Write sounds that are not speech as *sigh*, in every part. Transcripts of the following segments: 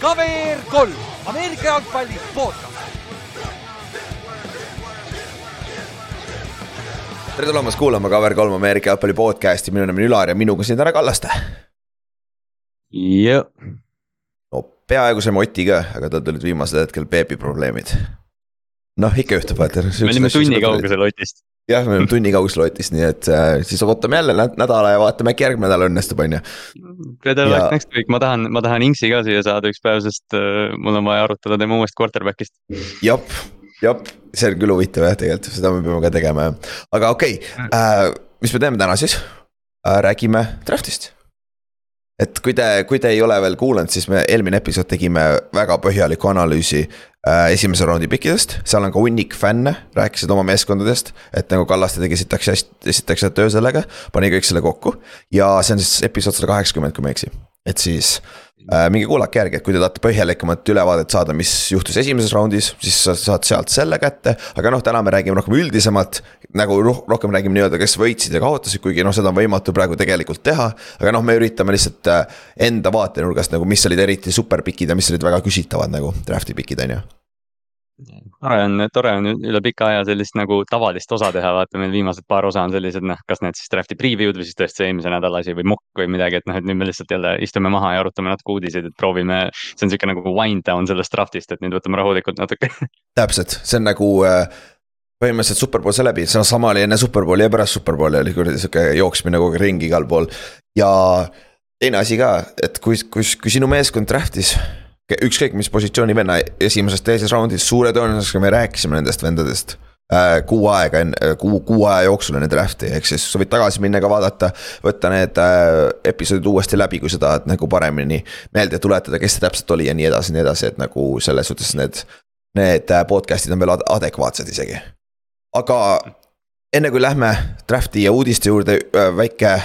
KVR kolm, Ameerika jalgpalli podcast. tere tulemast kuulama KVR3 Ameerika jalgpalli podcast'i, minu nimi on Ülar ja minuga siin täna Kallaste. jah, no peaaegu saime Oti ka, aga tal tulid viimasel hetkel Peepi probleemid. noh, ikka juhtub, vaata. me olime tunni kaugusel Otist. Jah, me oleme *laughs* tunni kaugusel Otist, nii et äh, siis ootame jälle nä- nädala ja vaatame, äkki järgmine nädal õnnestub, on ju. Better luck next week, ma tahan, ma tahan Inksi ka siia saada üks päev, sest äh, mul on vaja arutada tema uuest quarterback'ist. jep, jep, see on küll huvitav jah, tegelikult seda me peame ka tegema jah, aga okei okay, äh,, mis me teeme täna siis äh,? räägime draft'ist. Et kui te, kui te ei ole veel kuulanud, siis me eelmine episood tegime väga põhjaliku analüüsi äh, esimese raundi pikkidest, seal on ka hunnik fänne, rääkisid oma meeskondadest. et nagu Kallaste tegi esiteks hästi, esiteks hea töö sellega, pani kõik selle kokku ja see on siis episood sada kaheksakümmend, kui ma ei eksi. Et siis äh, minge kuulake järgi, et kui te tahate põhjalikumat ülevaadet saada, mis juhtus esimeses raundis, siis sa saad sealt selle kätte. aga noh, täna me räägime rohkem üldisemalt, nagu roh- rohkem räägime nii-öelda, kes võitsid ja kaotasid, kuigi noh, seda on võimatu praegu tegelikult teha. aga noh, me üritame lihtsalt äh, enda vaatenurgast nagu, mis olid eriti superpikid ja mis olid väga küsitavad nagu draft'i pikid, on ju. Tore on, tore on üle pika aja sellist nagu tavalist osa teha, vaata meil viimased paar osa on sellised noh, kas need siis draft'i preview'd või siis tõesti see eelmise nädala asi või mokk või midagi, et noh, et nüüd me lihtsalt jälle istume maha ja arutame natuke uudiseid, et proovime. see on sihuke nagu wind down sellest draft'ist, et nüüd võtame rahulikult natuke. täpselt, see on nagu äh, põhimõtteliselt superpool sai läbi, see on sama oli enne superpooli ja pärast superpooli oli kuradi sihuke jooksmine kogu aeg ringi igal pool. ja teine asi ka, et kui, kui, kui sinu meeskond draft'is ükskõik mis positsiooni venna esimeses, teises raundis, suure tõenäosusega me rääkisime nendest vendadest äh, kuu aega enne, kuu, kuu aja jooksul enne draft'i, ehk siis sa võid tagasi minna ka vaadata, võtta need äh, episoodid uuesti läbi, kui sa tahad nagu paremini meelde tuletada, kes see täpselt oli ja nii edasi, nii edasi, et nagu selles suhtes need need äh, podcast'id on veel ad- adekvaatsed isegi. aga enne kui lähme draft'i ja uudiste juurde, väike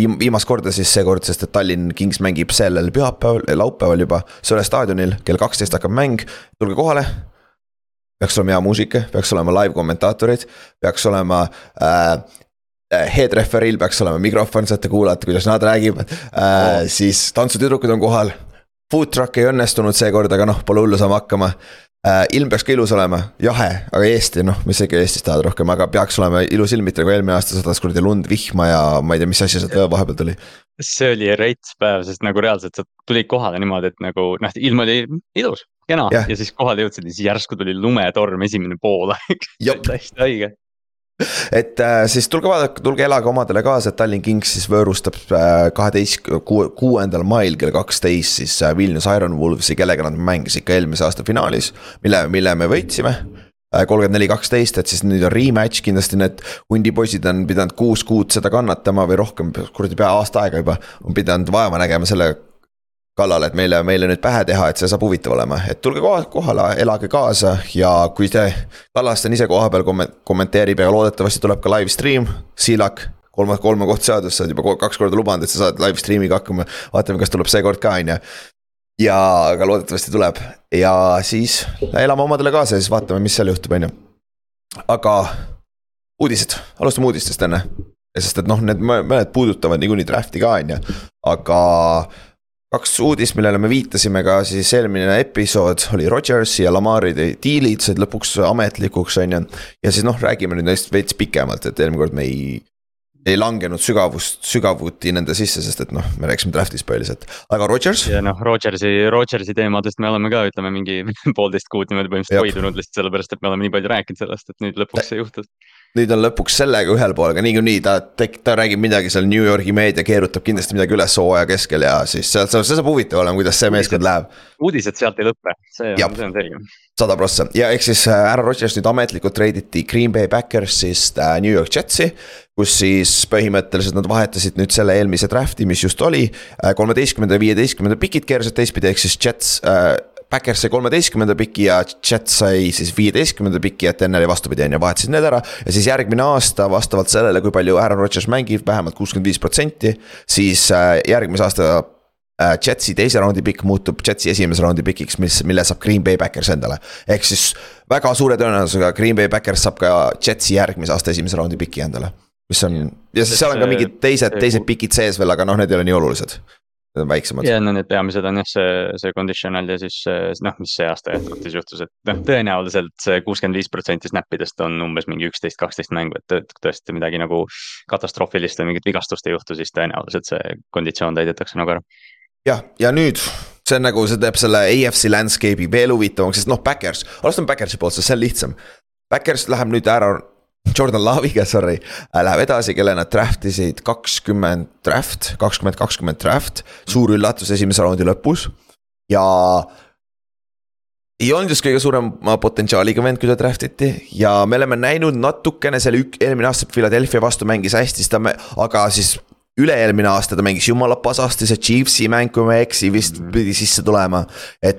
viim-, viimast korda siis seekord, sest et Tallinn Kings mängib sellel pühapäeval, laupäeval juba Sõle staadionil, kell kaksteist hakkab mäng, tulge kohale. peaks olema hea muusika, peaks olema live kommentaatorid, peaks olema äh,. Head referee'l peaks olema mikrofon, saate kuulata, kuidas nad räägivad äh,, siis tantsutüdrukud on kohal. Food truck ei õnnestunud seekord, aga noh, pole hullu, saame hakkama äh,. Ilm peaks ka ilus olema, jahe, aga Eesti, noh, mis sa ikka Eestis tahad rohkem, aga peaks olema ilus ilm, mitte nagu eelmine aasta sadas kuradi lund, vihma ja ma ei tea, mis asja sealt vahepeal tuli. see oli rets päev, sest nagu reaalselt sa tulid kohale niimoodi, et nagu noh, ilm oli ilus, kena Jah. ja siis kohale jõudsid ja siis järsku tuli lumetorm esimene poolaeg. *laughs* Täiesti haige. *laughs* et äh, siis tulge vaadake, tulge elage omadele kaasa, et Tallinn Kings siis võõrustab äh, kaheteist, kuuendal mail kell kaksteist siis äh, Vilnius Iron Wolvesi, kellega nad mängisid ka eelmise aasta finaalis, mille, mille me võitsime kolmkümmend neli, kaksteist, et siis nüüd on rematch, kindlasti need hundipoisid on pidanud kuus kuud seda kannatama või rohkem, kuradi pea aasta aega juba. on pidanud vaeva nägema selle kallal, et meile, meile nüüd pähe teha, et see saab huvitav olema, et tulge koha- kohale, elage kaasa ja kui te. Kallaste on ise kohapeal komme-, kommenteerib ja loodetavasti tuleb ka live stream, Siilak. kolme, kolme koht seadus, sa oled juba kaks korda lubanud, et sa saad live stream'iga hakkama, vaatame, kas tuleb seekord ka, on ju ja, aga loodetavasti tuleb ja siis elame omadele kaasa ja siis vaatame, mis seal juhtub, on ju. aga uudised, alustame uudistest enne. sest et noh, need mõ- mõned puudutavad niikuinii draft'i ka, on ju, aga kaks uudist, millele me viitasime ka siis eelmine episood oli Rodgersi ja Lamari diilid said lõpuks ametlikuks, on ju. ja siis noh, räägime nüüd neist veits pikemalt, et eelmine kord me ei, ei langenud sügavust, sügavuti nende sisse, sest et noh, me rääkisime draft'ist põhiliselt, aga Rodgers. ja noh, Rodgersi, Rodgersi teemadest me oleme ka, ütleme mingi *laughs* poolteist kuud niimoodi põhimõtteliselt hoidunud lihtsalt sellepärast, et me oleme nii palju rääkinud sellest, et nüüd lõpuks see juhtus. Nüüd on lõpuks sellega ühel pool, aga niikuinii ta, ta räägib midagi seal New Yorgi meedia keerutab kindlasti midagi üles hooaja keskel ja siis seal, see saab huvitav olema, kuidas see meeskond läheb. uudised sealt ei lõpe, see on, see on selge. sada prossa ja ehk siis äh, härra Rodgers nüüd ametlikult treiditi Green Bay Packersist äh, New York Jetsi. kus siis põhimõtteliselt nad vahetasid nüüd selle eelmise draft'i, mis just oli. kolmeteistkümnenda ja viieteistkümnenda pikid keerasid teistpidi, ehk siis Jets äh,. Backers sai kolmeteistkümnenda piki ja Jets sai siis viieteistkümnenda piki, et enne oli vastupidi, on ju, vahetasid need ära. ja siis järgmine aasta vastavalt sellele, kui palju Aaron Rodgers mängib, vähemalt kuuskümmend viis protsenti, siis äh, järgmise aasta äh, Jetsi teise raundi pikk muutub Jetsi esimese raundi pikiks, mis, mille saab Green Bay Packers endale. ehk siis väga suure tõenäosusega Green Bay Packers saab ka Jetsi järgmise aasta esimese raundi piki endale. mis on ja siis seal on ka mingid teised, teised pikid sees veel, aga noh, need ei ole nii olulised. Need on väiksemad. ja no need peamised on jah, see, see conditional ja siis noh, mis see aasta jätkuvalt juhtus, et noh, tõenäoliselt see kuuskümmend viis protsenti snap idest on umbes mingi üksteist, kaksteist mängu, et tõesti midagi nagu katastroofilist või mingit vigastust ei juhtu, siis tõenäoliselt see konditsioon täidetakse nagu ära. jah, ja nüüd see on nagu, see teeb selle AFC landscape'i veel huvitavamaks, sest noh, Backers, alustame Backersi poolt, sest see on lihtsam. Backers läheb nüüd ära Jordan Love'iga, sorry, äh, läheb edasi, kelle nad draft isid kakskümmend draft, kakskümmend, kakskümmend draft, suur üllatus esimese raundi lõpus ja. ei olnud just kõige suurema potentsiaaliga vend, kui ta draft iti ja me oleme näinud natukene seal ük-, eelmine aasta Philadelphia vastu mängis hästi, siis ta, aga siis üle-eelmine aasta ta mängis jumala pasasti, see Chiefsi mäng, kui ma ei eksi, vist pidi sisse tulema, et.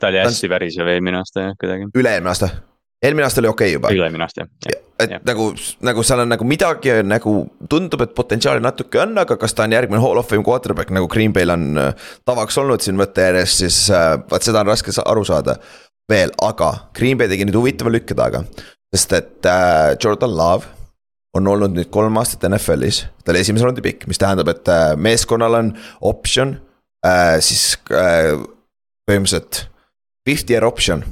ta oli hästi värisev eelmine aasta jah, kuidagi. üle-eelmine aasta eelmine aasta oli okei okay juba. üle-eelmine aasta jah. et ja. nagu, nagu seal on nagu midagi nagu tundub, et potentsiaali natuke on, aga kas ta on järgmine hall of fame quarterback nagu Green Bay'l on äh, tavaks olnud siin võtta järjest, siis äh, vaat seda on raske aru saada. veel, aga Green Bay tegi nüüd huvitava lükke taga, sest et äh, Jordan Love on olnud nüüd kolm aastat NFL-is, ta oli esimese raundi pikk, mis tähendab, et äh, meeskonnal on optsioon äh,, siis äh, põhimõtteliselt fifty year option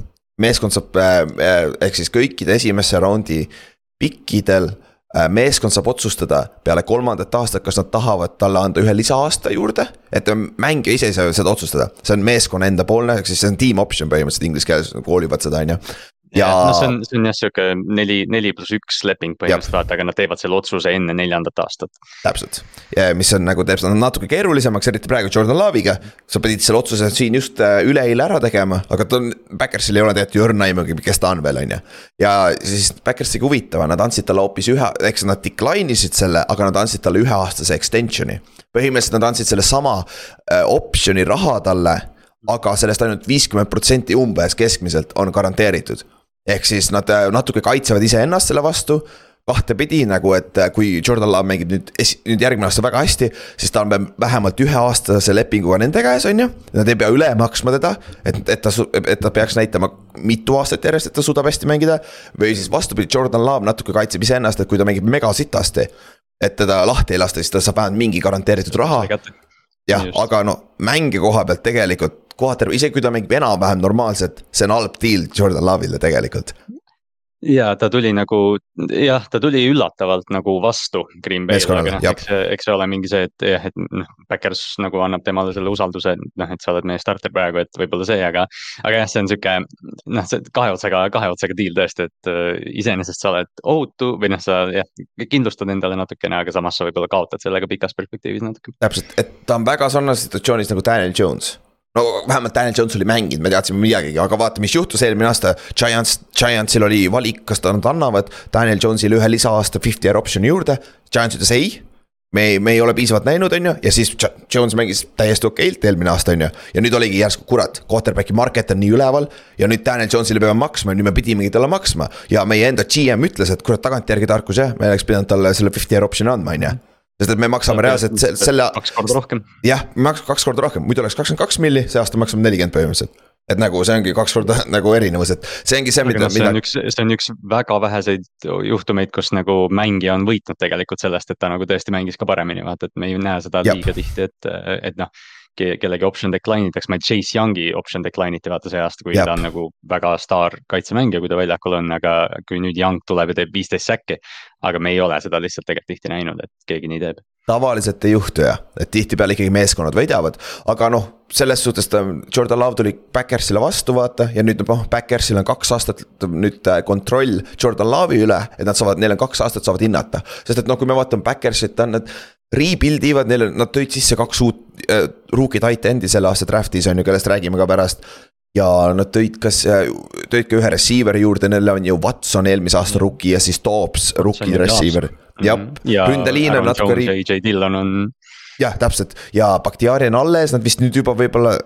meeskond saab äh, äh, ehk siis kõikide esimese raundi pikkidel äh, meeskond saab otsustada peale kolmandat aastat, kas nad tahavad talle anda ühe lisaaasta juurde. et mängija ise ei saa seda otsustada, see on meeskonna enda poolne, ehk siis see on team option põhimõtteliselt inglise keeles koolivad seda, on ju ja no see on, see on jah, sihuke neli, neli pluss üks leping põhimõtteliselt vaata, aga nad teevad selle otsuse enne neljandat aastat. täpselt, mis on nagu teeb seda natuke keerulisemaks, eriti praegu Jordan Love'iga. sa pidid selle otsuse siin just äh, üleeile ära tegema, aga ta on, Backersil ei ole tegelikult ju õrna aimugi, kes ta on veel, on ju. ja siis Backers tegi huvitava, nad andsid talle hoopis ühe, eks nad decline isid selle, aga nad andsid talle üheaastase extension'i. põhimõtteliselt nad andsid sellesama äh, optsiooni raha talle aga sellest ainult viiskümmend protsenti umbes keskmiselt on garanteeritud ehk siis nad äh, natuke kaitsevad iseennast selle vastu kahtepidi nagu, et äh, kui Jordan Love mängib nüüd, nüüd järgmine aasta väga hästi, siis ta on vähemalt üheaastase lepinguga nende käes, on ju. Nad ei pea üle maksma teda, et, et ta, et ta peaks näitama mitu aastat järjest, et ta suudab hästi mängida. või siis vastupidi, Jordan Love natuke kaitseb iseennast, et kui ta mängib mega sitasti. et teda lahti ei lasta, siis ta saab vähemalt mingi garanteeritud raha. jah, aga no mänge koha pealt tegelikult kohati, isegi kui ta mängib enam-vähem normaalselt, see on halb deal Jordan Love'ile tegelikult ja ta tuli nagu jah, ta tuli üllatavalt nagu vastu Green Bay'le, noh, eks, eks see ole mingi see, et jah, et noh, Backers nagu annab temale selle usalduse, et noh, et sa oled meie starter praegu, et võib-olla see, aga. aga jah, see on sihuke noh, see kahe otsaga, kahe otsaga deal tõesti, et uh, iseenesest sa oled ohutu või noh, sa jah, kindlustad endale natukene, aga samas sa võib-olla kaotad sellega pikas perspektiivis natuke. täpselt, et ta on väga sarnases situatsioonis nagu Daniel Jones no vähemalt Daniel Jones oli mänginud, me teadsime midagigi, aga vaata, mis juhtus eelmine aasta. Giants, Giantsil oli valik, kas nad annavad Daniel Jones'ile ühe lisaaasta fifty year option'i juurde. Giants ütles ei. me ei, me ei ole piisavalt näinud, on ju, ja siis Jones mängis täiesti okeilt eelmine aasta, on ju. ja nüüd oligi järsku, kurat, quarterback'i market on nii üleval. ja nüüd Daniel Jones'ile peame maksma, nüüd me pidimegi talle maksma. ja meie enda GM ütles, et kurat, tagantjärgi tarkus jah, me oleks pidanud talle selle fifty year option'i andma, on ju sest et me maksame reaalselt selle. kaks korda rohkem. jah, maksame kaks korda rohkem, muidu oleks kakskümmend kaks milli, see aasta maksame nelikümmend põhimõtteliselt. et nagu see ongi kaks korda *laughs* nagu erinevus, et see ongi see, mida. No, see on üks, see on üks väga väheseid juhtumeid, kus nagu mängija on võitnud tegelikult sellest, et ta nagu tõesti mängis ka paremini, vaata, et me ei näe seda Jab. liiga tihti, et, et noh kellegi option decline itakse, ma Chase Youngi option decline iti vaata see aasta, kui Jab. ta on nagu väga staar kaitsemängija, kui ta väljakul on, aga kui nüüd Young tuleb ja teeb viisteist säkki. aga me ei ole seda lihtsalt tegelikult tihti näinud, et keegi nii teeb tavaliselt ei juhtu jah, et tihtipeale ikkagi meeskonnad võidavad, aga noh, selles suhtes ta, Jordan Love tuli Backersile vastu, vaata, ja nüüd noh, Backersil on kaks aastat nüüd kontroll Jordan Love'i üle, et nad saavad, neil on kaks aastat saavad hinnata. sest et noh, kui me vaatame Backersit, on need rebuild ivad, neil on, nad tõid sisse kaks uut äh, rookie tight end'i selle aasta draft'is on ju, kellest räägime ka pärast ja nad tõid kas, äh, tõid ka ühe receiver'i juurde, neil on ju Watson eelmise aasta rookie ja siis Dobbs rookie receiver jah, ründeliin on natuke. AJ Dillon on. Jah, täpselt ja Bakhtiari on alles, nad vist nüüd juba võib-olla.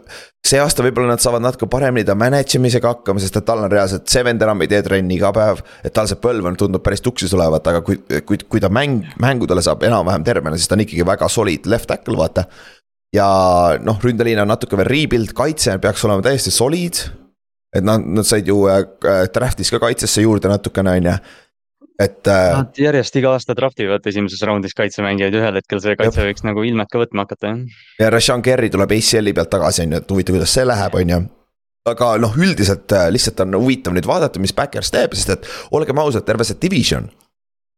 see aasta võib-olla nad saavad natuke paremini ta manage imisega hakkama, sest et tal on reaalselt, see vend enam ei tee trenni iga päev. et tal see põlv on, tundub päris tuksis olevat, aga kui, kui, kui ta mäng, mängudele saab enam-vähem tervena, siis ta on ikkagi väga solid left tackle, vaata. ja noh, ründeliin on natuke veel rebuild, kaitse peaks olema täiesti solid et nad, nad said ju äh, draft'is ka kaitsesse juurde natukene, on ju et äh, Nad järjest iga aasta draft ivad esimeses raundis kaitsemängijaid, ühel hetkel see kaitse võiks nagu ilmet ka võtma hakata, jah. ja Rashan Kerry tuleb ACL-i pealt tagasi, on ju, et huvitav, kuidas see läheb, on ju aga noh, üldiselt äh, lihtsalt on huvitav nüüd vaadata, mis Backers teeb, sest et olgem ausad, terve see division.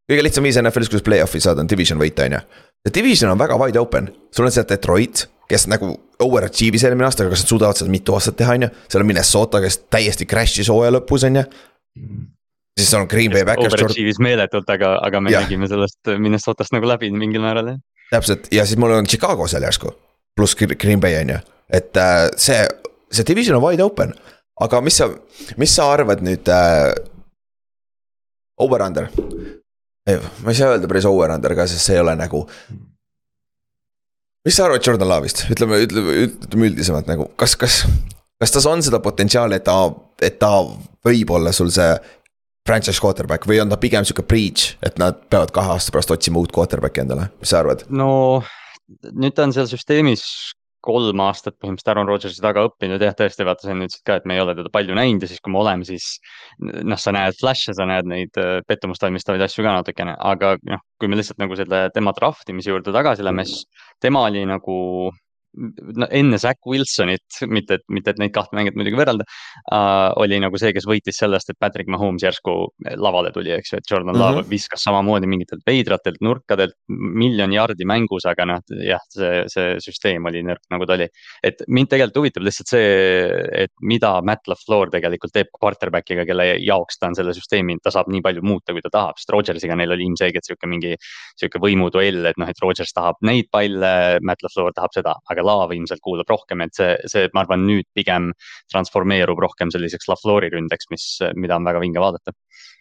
kõige lihtsam viis NFL-is, kuidas play-off'i saada, on division võita, on ju. see division on väga wide open, sul on seal Detroit, kes nagu overachieve'is eelmine aasta, aga kas nad suudavad seda mitu aastat teha, on ju. seal on Minnesota, kes täiesti crash'is hooaja lõpus, on ju siis on Green Bay Backers. Overachieve'is meeletult, aga, aga me ja. nägime sellest Minnesotast nagu läbi mingil määral, jah. täpselt ja siis mul on Chicago seal järsku, pluss Green Bay on ju, et äh, see, see division on wide open. aga mis sa, mis sa arvad nüüd äh,? Over-under, ma ei saa öelda päris over-under ka, sest see ei ole nagu. mis sa arvad Jordan Love'ist, ütleme, ütleme, ütleme üldisemalt nagu, kas, kas, kas tas on seda potentsiaali, et ta, et ta võib olla sul see franchise quarterback või on ta pigem sihuke breach, et nad peavad kahe aasta pärast otsima uut quarterback'i endale, mis sa arvad? no nüüd ta on seal süsteemis kolm aastat põhimõtteliselt Aaron Rodgersi taga õppinud, jah, tõesti, vaata, sa enne ütlesid ka, et me ei ole teda palju näinud ja siis, kui me oleme, siis noh, sa näed flash'e, sa näed neid äh, pettumust valmistavaid asju ka natukene, aga noh, kui me lihtsalt nagu selle tema draft imise juurde tagasi läheme, siis tema oli nagu enne Zack Wilsonit, mitte, mitte et neid kahte mängijat muidugi võrrelda uh,, oli nagu see, kes võitis sellest, et Patrick Mahomes järsku lavale tuli, eks ju, et Jordan mm -hmm. Love viskas samamoodi mingitelt veidratelt nurkadelt miljon jardi mängus, aga noh, jah, see, see süsteem oli nõrk, nagu ta oli. et mind tegelikult huvitab lihtsalt see, et mida Matt LaFleur tegelikult teeb quarterback'iga, kelle jaoks ta on selle süsteemi, ta saab nii palju muuta, kui ta tahab, sest Rodgersiga neil oli ilmselgelt sihuke mingi, sihuke võimuduell, et noh, et Rodgers tahab neid palle, Matt LaFleur tahab seda, aga Laav ilmselt kuulab rohkem, et see, see, ma arvan, nüüd pigem transformeerub rohkem selliseks LaFleuri ründeks, mis, mida on väga vinge vaadata.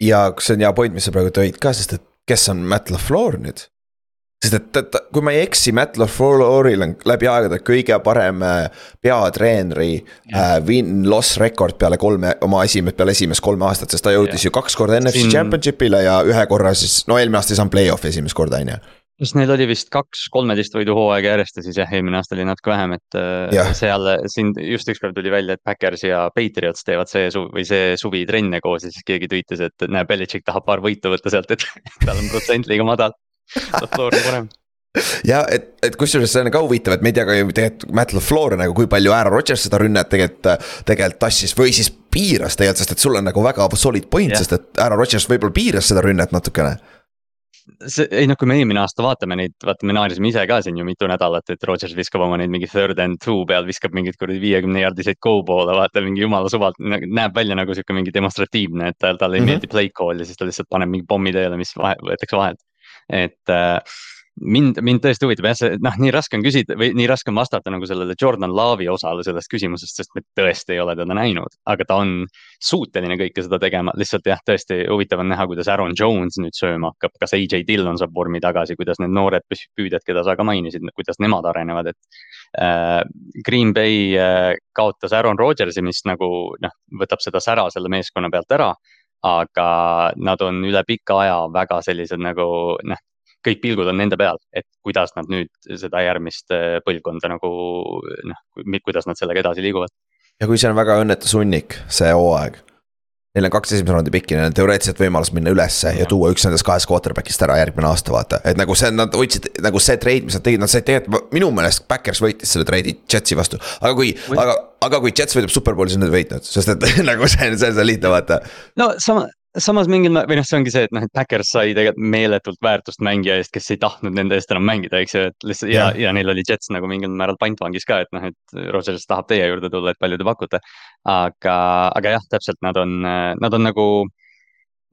ja see on hea point, mis sa praegu tõid ka, sest et kes on Matt LaFleur nüüd? sest et, et kui ma ei eksi, Matt LaFleuril on läbi aegade kõige parem äh, peatreeneri äh, win-loss rekord peale kolme, oma esimest, peale esimest kolme aastat, sest ta jõudis ja. ju kaks korda NFC Siin... championship'ile ja ühe korra siis, no eelmine aasta ei saanud play-off'i esimest korda, on ju kas neil oli vist kaks kolmeteist võidu hooaega järjest ja siis jah, eelmine aasta oli natuke vähem, et äh, ja. seal siin just ükspäev tuli välja, et Backers ja Patriots teevad see suvi või see suvi trenne koos ja siis keegi tweetis, et näe, Belichik tahab paar võitu võtta sealt, et *laughs* tal on protsent liiga madal. LaFleur on parem *laughs* ja et, et kusjuures see on ka huvitav, et me ei tea ka ju tegelikult Matt LaFleur nagu, kui palju Aaron Rodgers seda rünnet tegelikult, tegelikult tassis või siis piiras tegelikult, sest et sul on nagu väga solid point, sest et Aaron Rodgers võib-olla piiras seda rünnet natukene see, ei noh, kui me eelmine aasta vaatame neid, vaata, me naersime ise ka siin ju mitu nädalat, et Rodgers viskab oma neid mingi third and two peal, viskab mingeid kuradi viiekümne jaardiseid go poole, vaata mingi jumala suvalt, näeb välja nagu sihuke mingi demonstratiivne, et tal, talle ei mm -hmm. meeldi play call ja siis ta lihtsalt paneb mingi pommi teele, mis vahe, võetakse vahelt. et äh, mind, mind tõesti huvitab jah, see noh, nii raske on küsida või nii raske on vastata nagu sellele Jordan Love'i osale sellest küsimusest, sest me tõesti ei ole teda näinud, aga ta on suuteline kõike seda tegema, lihtsalt jah, tõesti huvitav on näha, kuidas Aaron Jones nüüd sööma hakkab, kas AJ Dillon saab vormi tagasi, kuidas need noored püüdjad, keda sa ka mainisid, kuidas nemad arenevad, et äh,. Green Bay äh, kaotas Aaron Rodgersi, mis nagu noh, võtab seda sära selle meeskonna pealt ära aga nad on üle pika aja väga sellised nagu noh, kõik pilgud on nende peal, et kuidas nad nüüd seda järgmist äh, põlvkonda nagu noh, kuidas nad sellega edasi liiguvad. ja kui see on väga õnnetu sunnik, see hooaeg. Neil on kaks esimese raundi pikki, neil on teoreetiliselt võimalus minna ülesse ja tuua üks nendest kahest quarterback'ist ära järgmine aasta, vaata. et nagu see, nad võtsid nagu see trade, mis nad tegid, nad said tegelikult, minu meelest Backers võitis selle trade'i Jetsi vastu. aga kui, aga, aga kui Jets võidab superbowli, siis nad ei võitnud, sest et *laughs* nagu see on, see on lihtne, vaata. no sama, samas mingil või noh, see ongi see, et noh, et Backers sai tegelikult meeletult väärtust mängija eest, kes ei tahtnud nende eest enam mängida, eks ju, et lihtsalt ja, ja, ja neil oli Jets nagu mingil määral pantvangis ka, et noh, et Rodgers tahab teie juurde tulla, et palju te pakute. aga, aga jah, täpselt nad on, nad on nagu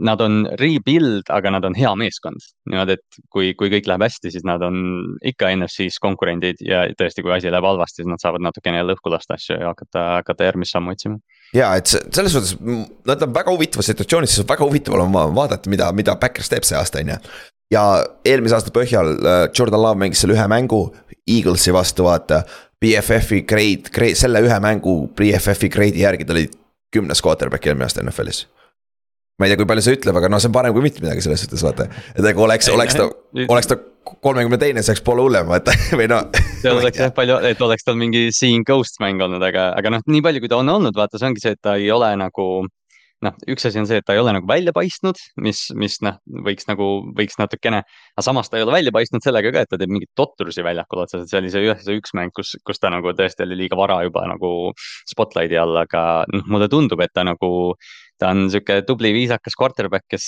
nad on rebuild, aga nad on hea meeskond. niimoodi, et kui, kui kõik läheb hästi, siis nad on ikka NFC-s konkurendid ja tõesti, kui asi läheb halvasti, siis nad saavad natukene jälle õhku lasta asju ja hakata, hakata järgmist sammu otsima. Ja et selles suhtes, nad on väga huvitavas situatsioonis, sest väga huvitav on vaadata, mida, mida Backers teeb see aasta, on ju. ja eelmise aasta põhjal äh, Jordan Love mängis seal ühe mängu Eaglesi vastu, vaata. BFF-i grade, grade, selle ühe mängu BFF-i grade'i järgi ta oli kümnes quarterback eelmine aasta NFL-is ma ei tea, kui palju see ütleb, aga noh, see on parem kui mitte midagi selles suhtes, vaata. et aga oleks, oleks ta, oleks ta kolmekümne teine, *laughs* see oleks poole hullem, vaata või noh. see oleks jah palju, et oleks tal mingi seeing ghost mäng olnud, aga, aga noh, nii palju, kui ta on olnud, vaata, see ongi see, et ta ei ole nagu noh, üks asi on see, et ta ei ole nagu välja paistnud, mis, mis noh, võiks nagu, võiks natukene. aga samas ta ei ole välja paistnud sellega ka, et ta teeb mingeid totrusi väljakul otseselt, see oli see ühes, üks mäng, kus, kus ta nagu tõesti oli liiga vara juba nagu spotlight'i all, aga noh, mulle tundub, et ta nagu ta on sihuke tubli, viisakas quarterback, kes,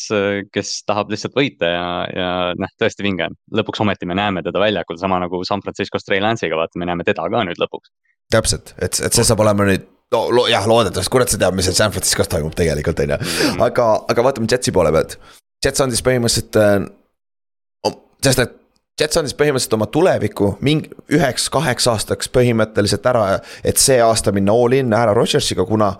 kes tahab lihtsalt võita ja, ja noh, tõesti vinge on. lõpuks ometi me näeme teda väljakul, sama nagu San Francisco's Trey Lance'iga, vaata, me näeme teda ka nüüd lõpuks. täpselt, et, et see saab olema nüüd no lo, jah, loodetavasti, kurat, sa tead, mis seal San Franciscos toimub tegelikult, on ju. Mm. aga, aga vaatame Jetsi poole pealt. Jets andis põhimõtteliselt äh,, sest et Jets andis põhimõtteliselt oma tuleviku mingi üheks-kaheks aastaks põhimõtteliselt ära, et see aasta minna all in ära Rodgersiga, kuna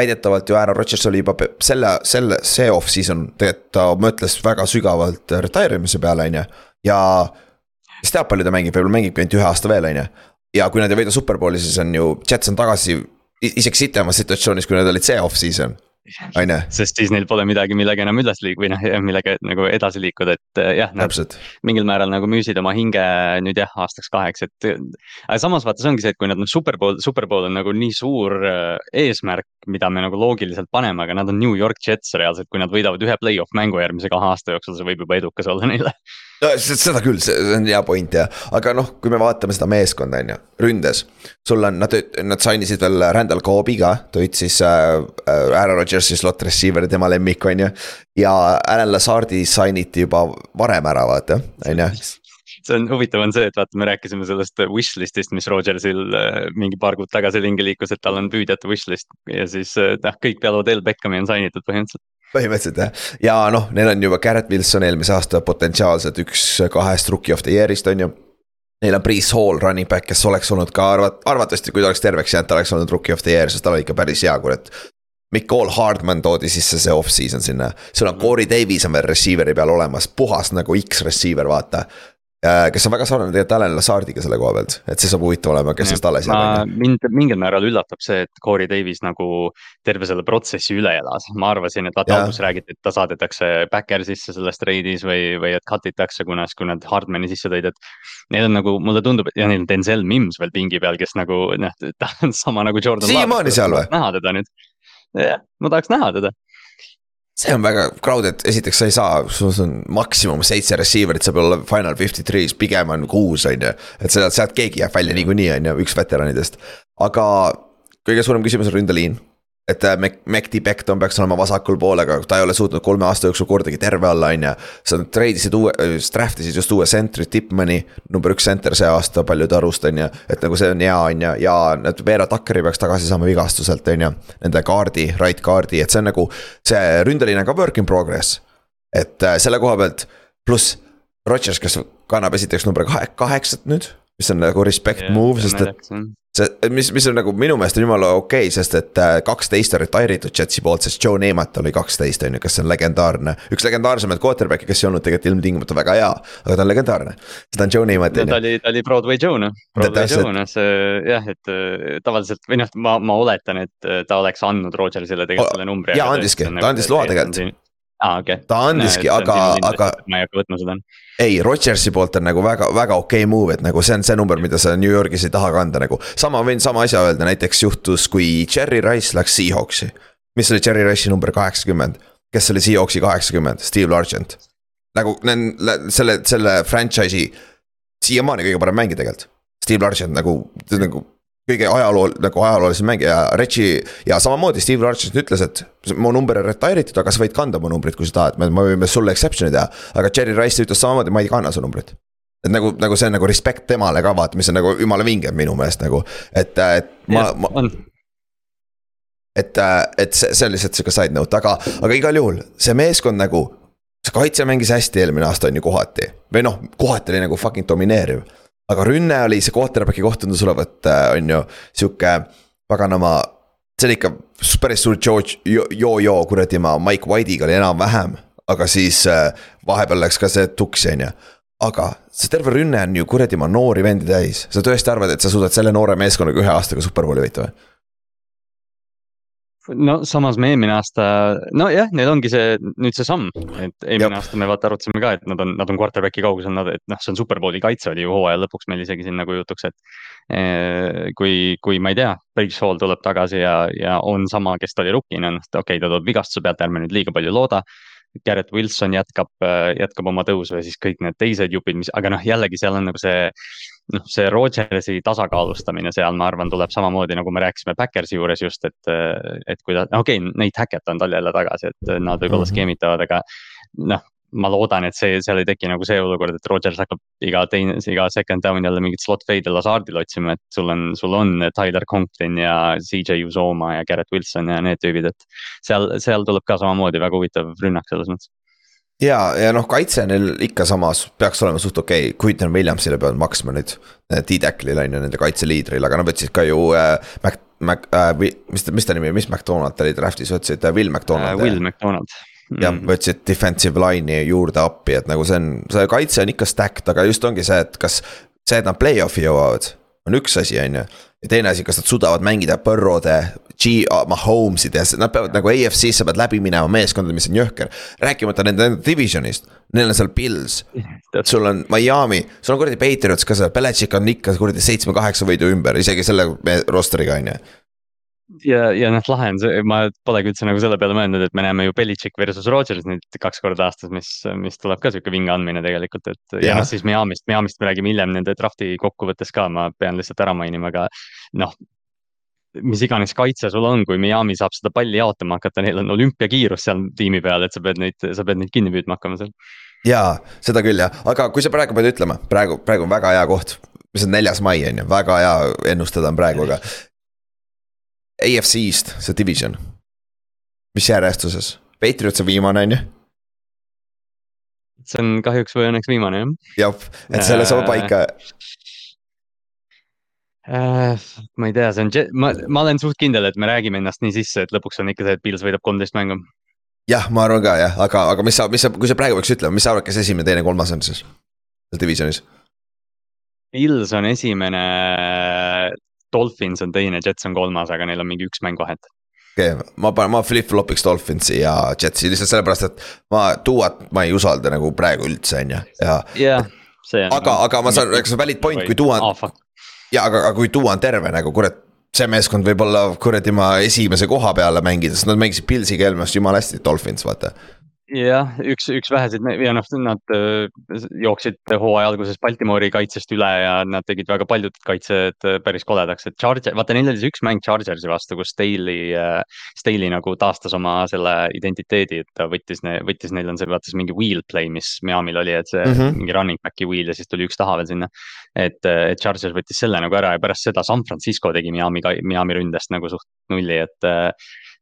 väidetavalt ju Aaron Rodgers oli juba selle, selle, see off-season, tegelikult ta mõtles väga sügavalt retire imise peale, on ju. ja kes teab, palju ta mängib, võib-olla mängibki ainult ühe aasta veel, on ju. ja kui nad ei võida superbowli, siis on ju, Jets on tagasi isegi sitemas situatsioonis, kui nad olid see off-season. Sest siis neil pole midagi, millega enam üles liikuda või noh, millega nagu edasi liikuda, et eh, jah. mingil määral nagu müüsid oma hinge nüüd jah, aastaks kaheks, et. aga samas vaata, see ongi see, et kui nad noh, superpool, superpool on nagu nii suur eh, eesmärk, mida me nagu loogiliselt paneme, aga nad on New York Jets reaalselt, kui nad võidavad ühe play-off mängu järgmise kahe aasta jooksul, see võib juba edukas olla neile no seda küll, see on hea point jah, aga noh, kui me vaatame seda meeskonda, on ju, ründes. sul on, nad, nad sign isid veel Randall Cobb'i ka, tõid siis äh, Aaron Rodgersi slot receiver, tema lemmik, on ju. ja Alan Lazardi sign iti juba varem ära, vaata, on ju see on huvitav, on see, et vaata, me rääkisime sellest wishlist'ist, mis Rodgersil äh, mingi paar kuud tagasi ringi liikus, et tal on püüdjate wishlist ja siis äh, noh, kõik peale Odell Beckhami on sign itud põhimõtteliselt põhimõtteliselt jah, ja noh, neil on juba Garrett Wilson eelmise aasta potentsiaalselt üks kahest rookie of the year'ist on ju. Neil on Priis Hall running back, kes oleks olnud ka arvat-, arvatavasti, kui ta oleks terveks jäänud, ta oleks olnud rookie of the year, sest ta oli ikka päris hea, kurat. Mikol Hardman toodi sisse see off-season sinna, sul on Corey Davis on veel receiver'i peal olemas, puhas nagu X-receiver, vaata. Äh, kes on väga sarnane tegelikult Alan Lazardiga selle koha pealt, et see saab huvitav olema, kes sellest alles jääb. mind mingil määral üllatab see, et Corey Davis nagu terve selle protsessi üle elas. ma arvasin, et vaata alguses räägiti, et ta saadetakse backer sisse selles treidis või, või et cut itakse, kuna, kui nad Hardmani sisse tõid, et. Neil on nagu, mulle tundub, et ja neil on Denzel Mims veel pingi peal, kes nagu noh, ta on sama nagu Jordan. siiamaani seal või? näha teda nüüd. jah, ma tahaks näha teda see on väga crowded, esiteks sa ei saa, sul on maksimum seitse receiver'it, sa pead olema final fifty three's, pigem on kuus, on ju. et sealt, sealt keegi jääb välja niikuinii, on ju, üks veteranidest. aga kõige suurem küsimus on ründeliin et äh, Mekti Becton peaks olema vasakul pool, aga ta ei ole suutnud kolme aasta jooksul kordagi terve olla, on ju. sa treidisid uue, äh, draft isid just uue sentri, Tippmani, number üks senter see aasta paljude arust, on ju. et nagu see on hea, on ju, ja nüüd Veera Takkeri peaks tagasi saama vigastuselt, on ju. Nende kaardi, right kaardi, et see on nagu, see ründeline on ka work in progress. et äh, selle koha pealt, pluss Rodgers, kes kannab esiteks number kaheksat nüüd mis on nagu respect yeah, move, sest et see, mis, mis on nagu minu meelest on jumala okei okay,, sest et äh, kaksteist on retire itud Jetsi poolt, sest Joe Nemat oli kaksteist, on ju, kes on legendaarne. üks legendaarsemaid quarterback'e, kes ei olnud tegelikult ilmtingimata väga hea, aga ta on legendaarne. seda on Joe Nemat. ta oli, ta oli Broadway Joe noh, Broadway Joe noh, see jah, et äh, tavaliselt või noh, ma, ma oletan, et äh, ta oleks andnud Rodgersile tegelikult selle numbri. jaa, andiski, ta nagu andis loa tegelikult ah,, okay.. ta andiski aga, aga. ma ei hakka võtma seda. ei, Rodgersi poolt on nagu väga, väga okei okay move, et nagu see on see number, mida sa New Yorgis ei taha kanda nagu. sama võin sama asja öelda, näiteks juhtus, kui Cherry Rice läks Seahawksi. mis oli Cherry Rice'i number kaheksakümmend, kes oli Seahawksi kaheksakümmend, Steve Largent. nagu selle, selle franchise'i siiamaani kõige parem mängija tegelikult. Steve Largent nagu, nagu kõige ajaloo, nagu ajaloolisem mängija, Reggie ja samamoodi Steve Rogers ütles, et mu number on retire itud, aga sa võid kanda mu numbrit, kui sa tahad, me võime sulle exception'i teha. aga Cherry Rice ütles samamoodi, ma ei kanna su numbrit. et nagu, nagu see on nagu respect temale ka vaata, mis on nagu jumala vinge minu meelest nagu, et, et ma, ma. et, et see, see on lihtsalt sihuke side note, aga, aga igal juhul see meeskond nagu see kaitse mängis hästi eelmine aasta on ju kohati või noh, kohati oli nagu fucking domineeriv aga rünne oli see quarterback'i kohtundusõlevõtt äh, on ju sihuke paganama. see oli ikka päris suur joo-joo kuradi ma Mike White'iga oli enam-vähem, aga siis äh, vahepeal läks ka see tuksi, on ju aga see terve rünne on ju kuradi ma noori vendi täis, sa tõesti arvad, et sa suudad selle noore meeskonnaga ühe aastaga superbowli võita või? No samas me eelmine aasta, nojah, neil ongi see nüüd see samm, et eelmine Jab. aasta me vaata arutasime ka, et nad on, nad on quarterback'i kaugusel, nad, et noh, see on superbowli kaitse oli ju hooaja lõpuks meil isegi siin nagu jutuks, et. Eh, kui, kui ma ei tea, Bridge Hall tuleb tagasi ja, ja on sama, kes ta oli rookina, noh okei okay,, ta tuleb vigastuse pealt, ärme nüüd liiga palju looda. Garrett Wilson jätkab, jätkab oma tõusu ja siis kõik need teised jupid, mis, aga noh, jällegi seal on nagu see noh, see Rodgersi tasakaalustamine seal, ma arvan, tuleb samamoodi nagu me rääkisime Backersi juures just, et, et kui ta, okei okay,, Nate Hackett on tal jälle tagasi, et nad võib-olla mm -hmm. skeemitavad, aga noh ma loodan, et see, seal ei teki nagu see olukord, et Rodgers hakkab iga teine, iga second down jälle mingit slot fade'i Lazardil otsima, et sul on, sul on Tyler Conklin ja CJ Uzoma ja Garrett Wilson ja need tüübid, et. seal, seal tuleb ka samamoodi väga huvitav rünnak selles mõttes ja, ja noh, kaitse neil ikka samas peaks olema suht okei okay., Quinton Williamsile peavad maksma nüüd. D-Tackle'il on ju nende kaitseliidril, aga nad võtsid ka ju äh, Mac, Mac äh,, mis, mis ta nimi, mis McDonald oli draft'is, võtsid äh, Will McDonald äh,. Will McDonald mm.. jah, võtsid defensive line'i juurde appi, et nagu see on, see kaitse on ikka stacked, aga just ongi see, et kas see, et nad play-off'i jõuavad, on üks asi, on ju ja teine asi, kas nad suudavad mängida Burrow'de, G, Mahomes'ide, nad peavad nagu AFC-sse peavad läbi minema meeskondadega, mis on jõhker. rääkimata nende divisionist, neil on seal Pils, sul on Miami, sul on kuradi Patriots ka seal, Belichik on ikka kuradi seitsme-kaheksa võidu ümber, isegi selle roster'iga on ju ja, ja noh, lahe on see, ma polegi üldse nagu selle peale mõelnud, et me näeme ju Belichik versus Rodgers nüüd kaks korda aastas, mis, mis tuleb ka sihuke vinge andmine tegelikult, et. ja, ja noh, siis Miami'st, Miami'st me räägime hiljem nende draft'i kokkuvõttes ka, ma pean lihtsalt ära mainima, aga noh mis iganes kaitse sul on, kui Miami saab seda palli jaotama hakata, neil on olümpiakiirus seal tiimi peal, et sa pead neid, sa pead neid kinni püüdma hakkama seal. jaa, seda küll jah, aga kui sa praegu pead ütlema, praegu, praegu on väga hea koht mis on neljas mai, on ju, väga hea ennustada on praegu, aga AFC-st, see division. mis järjestuses, Patriots on viimane, on ju? see on kahjuks või õnneks viimane jah. jah, et selle saab paika äh,. ma ei tea, see on, ma, ma olen suht kindel, et me räägime ennast nii sisse, et lõpuks on ikka see, et Pils võidab kolmteist mängu. jah, ma arvan ka jah, aga, aga mis sa, mis sa, kui sa praegu peaks ütlema, mis sa arvad, kes esimene, teine, kolmas on siis? seal divisionis. Pils on esimene, Dolphins on teine, Jets on kolmas, aga neil on mingi üks mäng vahet. okei okay,, ma panen, ma flip-flop'iks Dolphinsi ja Jetsi lihtsalt sellepärast, et ma Duat ma ei usalda nagu praegu üldse, on ju, ja. on. aga, aga ma saan, eks valid point, kui Duan oh,. ja aga, aga kui Duan terve nagu kurat see meeskond võib olla kuradi ma esimese koha peale mängida, sest nad mängisid Pilsiga eelmine aasta jumala hästi, Dolphins vaata jah, üks, üks väheseid ja noh, nad äh, jooksid hooaja alguses Baltimori kaitsest üle ja nad tegid väga paljud kaitsed äh, päris koledaks, et Charger, vaata neil oli see üks mäng Chargersi vastu, kus Staley, äh, Staley nagu taastas oma selle identiteedi, et ta võttis, võttis, neil on see, vaata see mingi wheel play, mis Miami'l oli, et see mm -hmm. mingi running back'i wheel ja siis tuli üks taha veel sinna. et, et Chargers võttis selle nagu ära ja pärast seda San Francisco tegi Miami, Miami ründest nagu suht nulli, et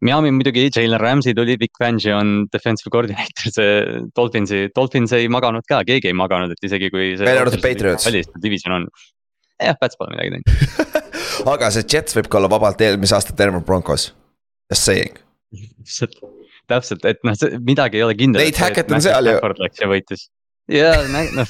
Miami muidugi, Jalen Ramsey tuli, Vic Fangio on defensive coordinator, see Dolphinsi, Dolphins ei maganud ka, keegi ei maganud, et isegi kui. välja arvatud Patriots. division on, jah, Pats pole midagi teinud *laughs* aga see Jets võib ka olla vabalt eelmise aasta Denver Broncos, just saying täpselt, et noh, midagi ei ole kindel. Nate Hackett on seal ju. Läks ja võitis ja noh,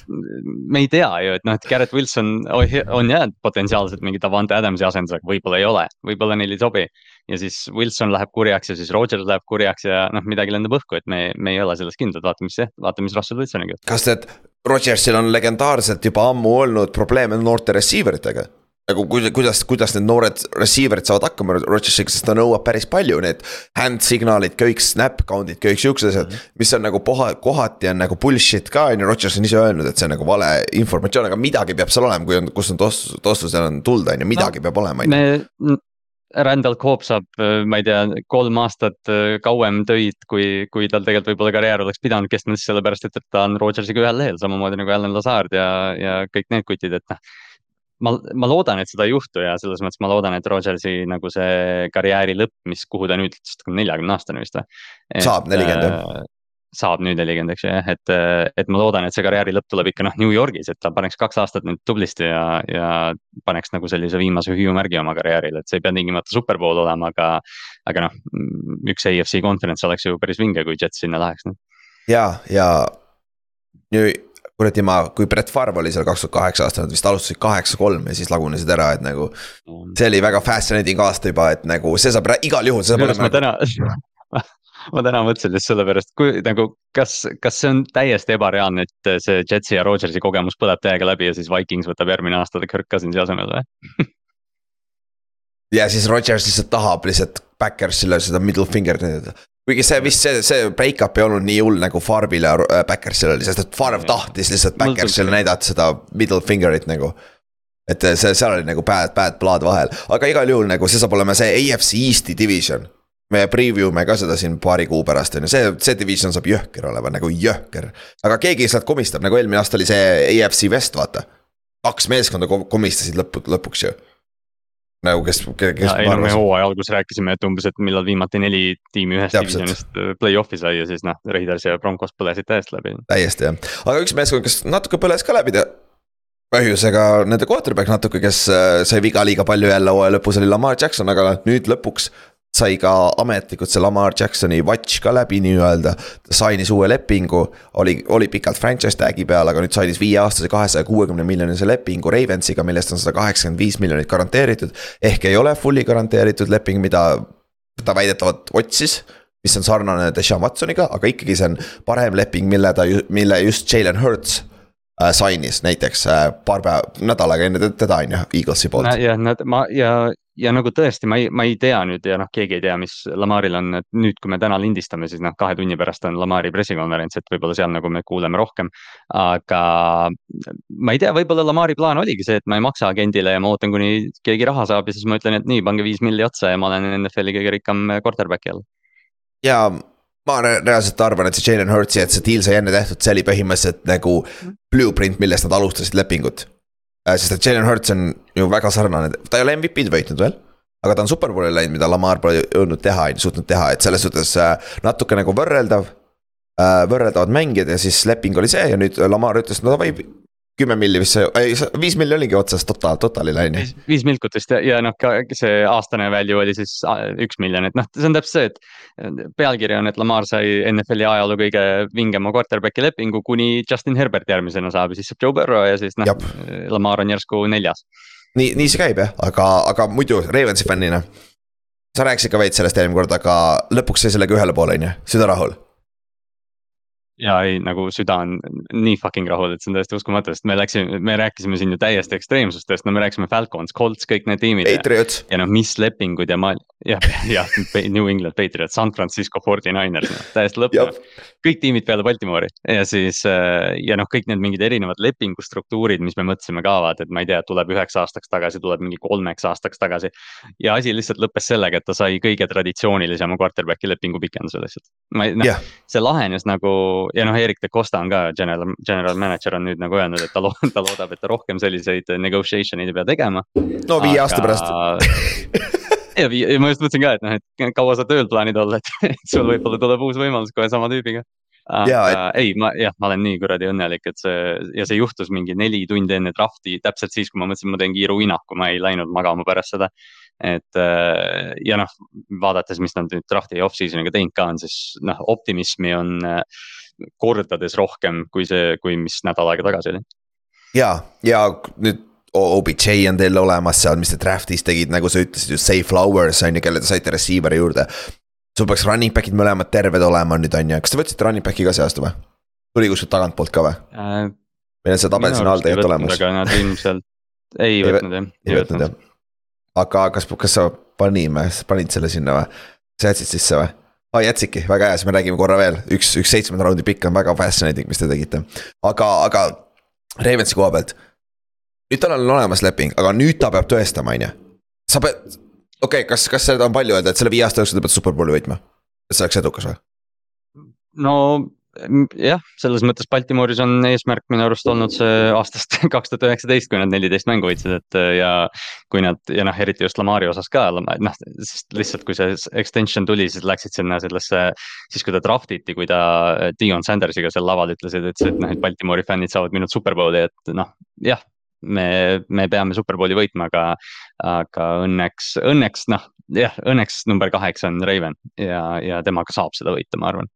me ei tea ju, et noh, et Garrett Wilson on jah potentsiaalselt mingi Davante Adamsi asendusega, võib-olla ei ole, võib-olla neile ei sobi. Ja siis Wilson läheb kurjaks ja siis Rodgers läheb kurjaks ja noh, midagi lendab õhku, et me, me ei ole selles kindlad, vaatame, mis, vaatame, mis Russell Wilsoniga. kas need Rodgersil on legendaarselt juba ammu olnud probleeme noorte receiver itega? nagu kuidas, kuidas need noored receiver'id saavad hakkama Rodgersiga, sest ta nõuab päris palju need hand signaalid, kõik snap count'id, kõik siuksed asjad. mis on nagu poha, kohati on nagu bullshit ka on ju, Rodgers on ise öelnud, et see on nagu vale informatsioon, aga midagi peab seal olema, kui on, kus on tost-, tostusel on tuld, on ju, midagi no, peab olema, on ju. Randall Coop saab, ma ei tea, kolm aastat äh, kauem töid, kui, kui tal tegelikult võib-olla karjäär oleks pidanud kestma, sellepärast, et, ta on Rodgersiga ühel lehel, samamoodi nagu Alan Lazard ja, ja kõik need kutid, et noh ma, ma loodan, et seda ei juhtu ja selles mõttes ma loodan, et Rodgersi nagu see karjääri lõpp, mis, kuhu ta nüüd, neljakümne aastane vist või? saab nelikümmend jah äh, saab nüüd nelikümmend, eks ju jah, et, et ma loodan, et see karjääri lõpp tuleb ikka noh, New Yorgis, et ta paneks kaks aastat nüüd tublisti ja, ja paneks nagu sellise viimase hüüumärgi oma karjäärile, et see ei pea tingimata superpool olema, aga. aga noh, üks AFC konverents oleks ju päris vinge, kui Jets sinna läheks. ja, ja kuradi ma, kui Brett Favre oli seal kaks tuhat kaheksa aastal, nad vist alustasid kaheksa-kolm ja siis lagunesid ära, et nagu. see oli väga fascinating aasta juba, et nagu see saab igal juhul, see saab olema. ma täna *laughs* ma täna mõtlesin lihtsalt sellepärast, kui nagu, kas, kas see on täiesti ebareaalne, et see Jetsi ja Rodgersi kogemus põleb täiega läbi ja siis Vikings võtab järgmine aasta Kirk Cousinsi asemel või? Ja siis Rodgers lihtsalt tahab lihtsalt Backersile seda middle finger'it näidata. kuigi see vist see, see break-up ei olnud nii hull nagu Farvile ja Backersile oli, sest et Farv tahtis lihtsalt Backersile näidata seda middle finger'it nagu. Et see, seal oli nagu bad, bad blood vahel, aga igal juhul nagu see saab olema see AFC Eest'i division me preview me ka seda siin paari kuu pärast on ju, see, see division saab jõhker olema, nagu jõhker. aga keegi sealt komistab, nagu eelmine aasta oli see AFC West, vaata. kaks meeskonda komistasid lõpu, lõpuks ju. nagu kes, kes. ei no me hooaja alguses rääkisime, et umbes, et millal viimati neli tiimi ühest divisionist äh, play-off'i sai ja siis noh, Raiders ja Broncos põlesid täiesti läbi. täiesti jah, aga üks meeskond, kes natuke põles ka läbi põhjusega nende quarterback natuke, kes äh, sai viga liiga palju jälle hooaja lõpus oli Lamar Jackson, aga nüüd lõpuks sai ka ametlikult see Lamar Jacksoni watch ka läbi nii-öelda. ta sainis uue lepingu, oli, oli pikalt franchise tag'i peal, aga nüüd sainis viieaastase kahesaja kuuekümne miljonise lepingu Ravensiga, millest on sada kaheksakümmend viis miljonit garanteeritud. ehk ei ole fully garanteeritud leping, mida ta väidetavalt otsis mis on sarnane Deshaun Watsoniga, aga ikkagi see on parem leping, mille ta, mille just Jalen Hurts äh, sainis näiteks äh, paar päeva, nädal aega enne teda on ju, Eaglesi poolt. jah, nad, ma ja ja nagu tõesti, ma ei, ma ei tea nüüd ja noh, keegi ei tea, mis Lamaril on, et nüüd, kui me täna lindistame, siis noh, kahe tunni pärast on Lamari pressikonverents, et võib-olla seal nagu me kuuleme rohkem. aga ma ei tea, võib-olla Lamari plaan oligi see, et ma ei maksa agendile ja ma ootan, kuni keegi raha saab ja siis ma ütlen, et nii, pange viis milli otsa ja ma olen NFL-i kõige rikkam quarterback jälle. ja ma reaalselt arvan, et see Jalen Hurtsi, et see deal sai enne tehtud, see oli põhimõtteliselt nagu blueprint, millest nad alustasid lepingut sest et Jalen Hurts on ju väga sarnane, ta ei ole MVP-d võitnud veel. aga ta on superbowli läinud, mida Lamar pole jõudnud teha, suutnud teha, et selles suhtes äh, natuke nagu võrreldav. Äh, võrreldavad mängijad ja siis leping oli see ja nüüd Lamar ütles, no davai, kümme milli vist ei viis milli oligi otsas total, totalile on ju. viis milkut vist ja, ja noh, ka see aastane value oli siis üks miljon, et noh, see on täpselt see, et. pealkiri on, et Lamar sai NFL-i ajaloo kõige vingema quarterback'i lepingu, kuni Justin Herbert järgmisena saab ja siis saab Joe Burrow ja siis noh, Lamar on järsku neljas. nii, nii see käib jah, aga, aga muidu Ravensi fännina. sa rääkisid ka veits sellest eelmine kord, aga lõpuks sai sellega ühele poole, on ju, süda rahul ja ei, nagu süda on nii fucking rahul, et see on täiesti uskumatu, sest me läksime, me rääkisime siin ju täiesti ekstreemsustest, no me rääkisime Falcons, Colts, kõik need tiimid. Patriots. ja noh, mis lepingud ja ma, jah, jah, New England Patriots, San Francisco 49ers, noh, täiesti lõppenud. kõik tiimid peale Baltimore'i ja siis äh, ja noh, kõik need mingid erinevad lepingustruktuurid, mis me mõtlesime ka vaata, et ma ei tea, tuleb üheks aastaks tagasi, tuleb mingi kolmeks aastaks tagasi. ja asi lihtsalt lõppes sellega, et ta sai kõige traditsioonilisema quarterback'i lepingu pikenduse lihtsalt. ma ei, noh see lahenes nagu ja noh, Erik de Costa on ka general, general manager on nüüd nagu öelnud, et ta lo-, ta loodab, et ta rohkem selliseid negotiation eid ei pea tegema. no viie aasta pärast *laughs* ja, ja ma just mõtlesin ka, et noh, et kaua sa tööl plaanid olla, et *laughs* sul võib-olla tuleb uus võimalus kohe sama tüübiga. aga et... ei, ma jah, ma olen nii kuradi õnnelik, et see ja see juhtus mingi neli tundi enne drafti, täpselt siis, kui ma mõtlesin, ma teen kiire uinaku, ma ei läinud magama pärast seda et äh, ja noh, vaadates, mis nad nüüd drafti ja off-season'iga teinud ka on, siis noh, optimismi on kordades rohkem kui see, kui mis nädal aega tagasi oli. ja, ja nüüd OBJ on teil olemas seal, mis te draft'is tegid, nagu sa ütlesid ju, Say Flowers on ju, kelle te saite receiver'i juurde. sul peaks running back'id mõlemad terved olema nüüd on ju, kas te võtsite running back'i ka see aasta või? tuli kuskilt tagantpoolt ka või äh,? meil on see tabel siin all tegelikult olemas. aga nad ilmselt *laughs* ei võtnud jah. ei võtnud jah. aga kas, kas sa panime, panid selle sinna või? sa jätsid sisse või? Aa, jätsidki, väga hea, siis me räägime korra veel, üks, üks seitsmenda raundi pikk on väga fascinating, mis te tegite. aga, aga Ravensi koha pealt. nüüd tal on olemas leping, aga nüüd ta peab tõestama, on ju. sa pead, okei okay,, kas, kas seda on palju öelda, et selle viie aasta jooksul ta peab superbowli võitma? et see oleks edukas või? no jah, selles mõttes Baltimooris on eesmärk minu arust olnud see aastast *laughs* kaks tuhat üheksateist, kui nad neliteist mängu võitsid, et ja kui nad ja noh, eriti just Lamari osas ka, noh, sest lihtsalt kui see extension tuli, siis läksid sinna sellesse, siis kui ta draft iti, kui ta Dion Sandersiga seal laval ütlesid, ütlesid, et noh, et Baltimori fännid saavad minult superbowli, et noh, jah me, me peame superbowli võitma, aga, aga õnneks, õnneks noh, jah, õnneks number kaheksa on Raven ja, ja temaga saab seda võita, ma arvan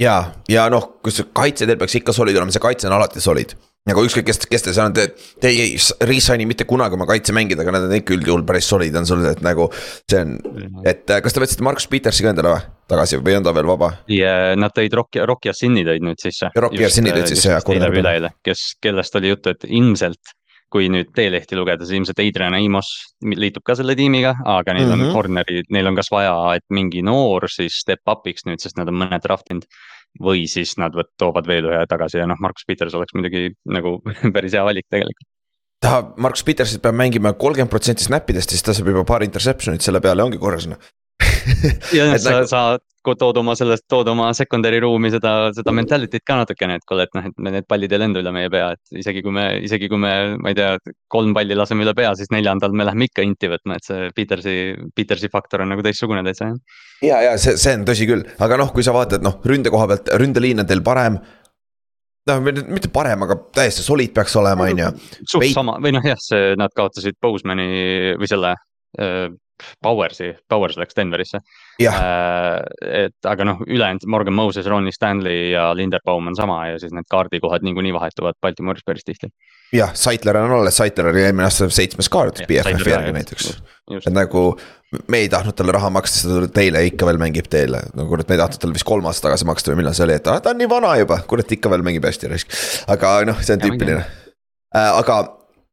ja, ja noh, kus kaitse teil peaks ikka solid olema, see kaitse on alati solid. nagu ükskõik, kes, kes te seal on, te, ei re-sign'i mitte kunagi oma kaitse mängida, aga nad on ikka üldjuhul päris solid on sul, et nagu. see on, et äh, kas te võtsite Markus Petersi ka endale või, tagasi või on ta veel vaba? ja nad tõid Rocky, Rocky Assini tõid nüüd sisse. Rocky Assini tõid äh, sisse jah. kes, kellest oli juttu, et ilmselt kui nüüd teelehti lugeda, siis ilmselt Adrian Amos liitub ka selle tiimiga, aga neil mm -hmm. on mhm. corner'i, neil on kas vaja, et mingi noor siis step up'iks nüüd, sest nad on mõned draft inud. või siis nad võt-, toovad veel ühe tagasi ja noh, Markus Peters oleks muidugi nagu *laughs* päris hea valik tegelikult ta, Markus Petersit peab mängima kolmkümmend protsenti snap idest, siis ta saab juba paar interception'it selle peale, ongi korras noh *laughs* ja sa nagu... sa tood oma sellest, tood oma secondary ruumi seda, seda mentality't ka natukene, et kuule, et noh, et need pallid ei lenda üle meie pea, et isegi kui me, isegi kui me, ma ei tea, kolm palli laseme üle pea, siis neljandal me läheme ikka inti võtma, et see Petersi, Petersi faktor on nagu teistsugune täitsa jah. ja, ja see, see on tõsi küll, aga noh, kui sa vaatad noh, ründe koha pealt, ründeliin on teil parem noh, mitte parem, aga täiesti solid peaks olema, on ju. suht Peit... sama või noh, jah, see, nad kaotasid Bosemani või selle äh, Powersi, Powers läks Denverisse. Äh, et aga noh, ülejäänud Morgan Moses, Ronnie Stanley ja Linderbaum on sama ja siis need kaardikohad niikuinii vahetuvad Baltimooris päris tihti. jah, Saitler on alles, Saitler oli eelmine aasta seitsmes kaart BFF-i järgi näiteks. et nagu me ei tahtnud talle raha maksta, seda tuli teile ikka veel mängib teile, no kurat, me ei tahtnud talle vist kolm aastat tagasi maksta või millal see oli, et ah, ta on nii vana juba, kurat ikka veel mängib hästi raisk. aga noh, see on tüüpiline. Äh, aga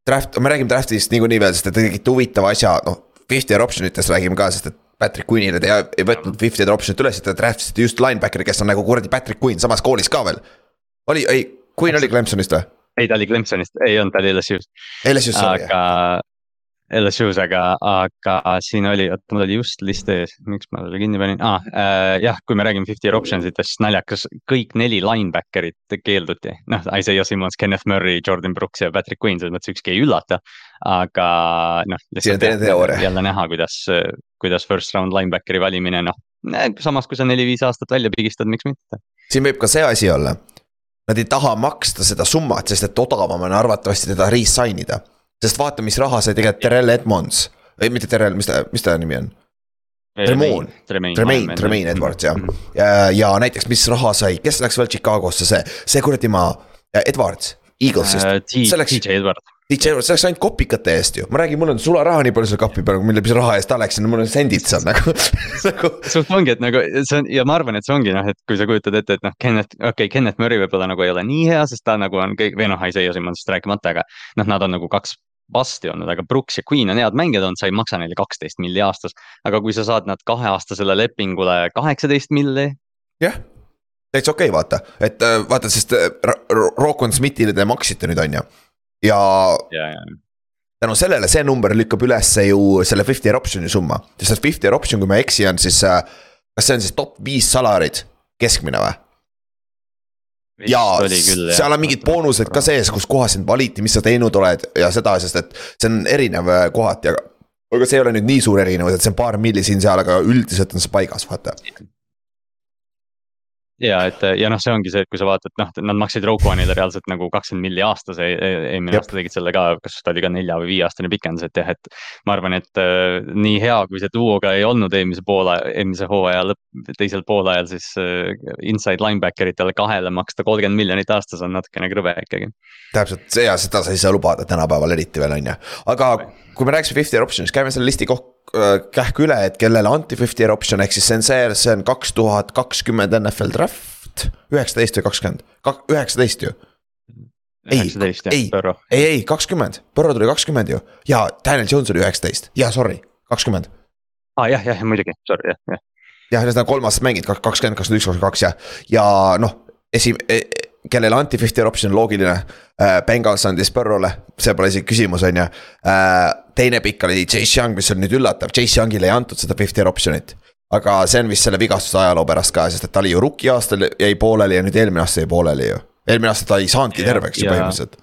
draft, me räägime draft'ist niikuinii veel, sest te tegite huvitava asja, noh fifty year option itest räägime ka, sest et Patrick Quinnile te ei võtnud fifty year option'it üles, te draftisite just linebackeri, kes on nagu kuradi Patrick Quinn samas koolis ka veel. oli, ei, Quinn oli Clemsonist või? ei, ta oli Clemsonist, ei olnud, ta oli LSU-s. LSU-s, sorry. aga LSU-s, aga, aga siin oli, oota, mul oli just list ees, miks ma selle kinni panin ah,, äh, jah, kui me räägime fifty year options itest, naljakas, kõik neli linebacker'it keelduti. noh, Isaiah Simmons, Kenneth Murray, Jordan Brooks ja Patrick Quinn, selles mõttes ükski ei üllata. aga noh, lihtsalt jälle näha, kuidas, kuidas first round linebackeri valimine, noh, samas kui sa neli-viis aastat välja pigistad, miks mitte. siin võib ka see asi olla. Nad ei taha maksta seda summat, sest et odavam on arvatavasti teda re-sign ida sest vaata, mis raha sai tegelikult Terrel Edmonds, ei mitte Terrel, mis ta, mis ta nimi on? Tremaine, Tremaine, Tremaine. Edwards jah. -hmm. ja, ja näiteks, mis raha sai, kes läks veel Chicagosse, see, see kuradi maa, Edwards, Eaglesist uh,. DJ Edwards. DJ Edwards, see läks ainult kopikate eest ju, ma räägin, mul on sularaha nii palju seal kapi peal, mille, mis raha eest ta läks, mul on sendid seal nagu *laughs* nagu. suht ongi, et nagu see on ja ma arvan, et see ongi noh, et kui sa kujutad ette, et noh, Kenneth, okei okay,, Kenneth Murray võib-olla nagu ei ole nii hea, sest ta nagu on kõik või noh, Isaiah Simmonsist rääkimata, aga noh, nad on nagu kaks vasti olnud, aga Brooks ja Queen on head mängijad olnud, sa ei maksa neile kaksteist milli aastas. aga kui sa saad nad kaheaastasele lepingule kaheksateist milli. jah, täitsa okei okay,, vaata, et äh, vaata, sest äh, Rokon Smithile te maksite nüüd, on ju. ja, ja, ja tänu sellele see number lükkab ülesse ju selle fifty option'i summa, sest fifty year option, kui ma ei eksi, on siis. Äh, kas see on siis top viis salarid, keskmine või? Ja küll, seal on mingid boonused ka sees, kus kohas sind valiti, mis sa teinud oled ja seda, sest et see on erinev äh, kohati, aga. aga see ei ole nüüd nii suur erinevus, et see on paar milli siin-seal, aga üldiselt on see paigas, vaata ja et ja noh, see ongi see, et kui sa vaatad, noh, nad maksid Roquanile reaalselt nagu kakskümmend milli aastas e, e, eelmine aasta tegid selle ka, kas ta oli ka nelja või viieaastane pikendus, et jah, et. ma arvan, et äh, nii hea, kui see duo ka ei olnud eelmise poole, eelmise hooaja lõpp, teisel poolajal, siis äh, inside linebacker itele kahele maksta kolmkümmend miljonit aastas on natukene krõbe ikkagi. täpselt, ja seda sa ei saa lubada tänapäeval eriti veel, on ju, aga kui me rääkisime fifty option'ist, käime selle listi kokku kähku üle, et kellele anti fifty year option ehk siis see on see, see on kaks tuhat kakskümmend NFL draft. üheksateist või kakskümmend, üheksateist ju. ei, ei, ei, ei kakskümmend, Burrow tuli kakskümmend ju ja Daniel Jones oli üheksateist, ja sorry, kakskümmend. aa ah, jah, jah muidugi, sorry jah, jah. jah, need on kolm aastat mängid, kakskümmend, kakskümmend üks, kakskümmend kaks jah, ja noh, esi- e,, kellele anti fifty option loogiline äh,. Bengals andis Burrow'le, see pole isegi küsimus, on ju äh,. teine pikk oli Chase Young, mis on nüüd üllatav, Chase Young'ile ei antud seda fifty option'it. aga see on vist selle vigastuse ajaloo pärast ka, sest et ta oli ju rookie aastal jäi pooleli ja nüüd eelmine aasta jäi pooleli ju. eelmine aasta ta ei saanudki terveks ju põhimõtteliselt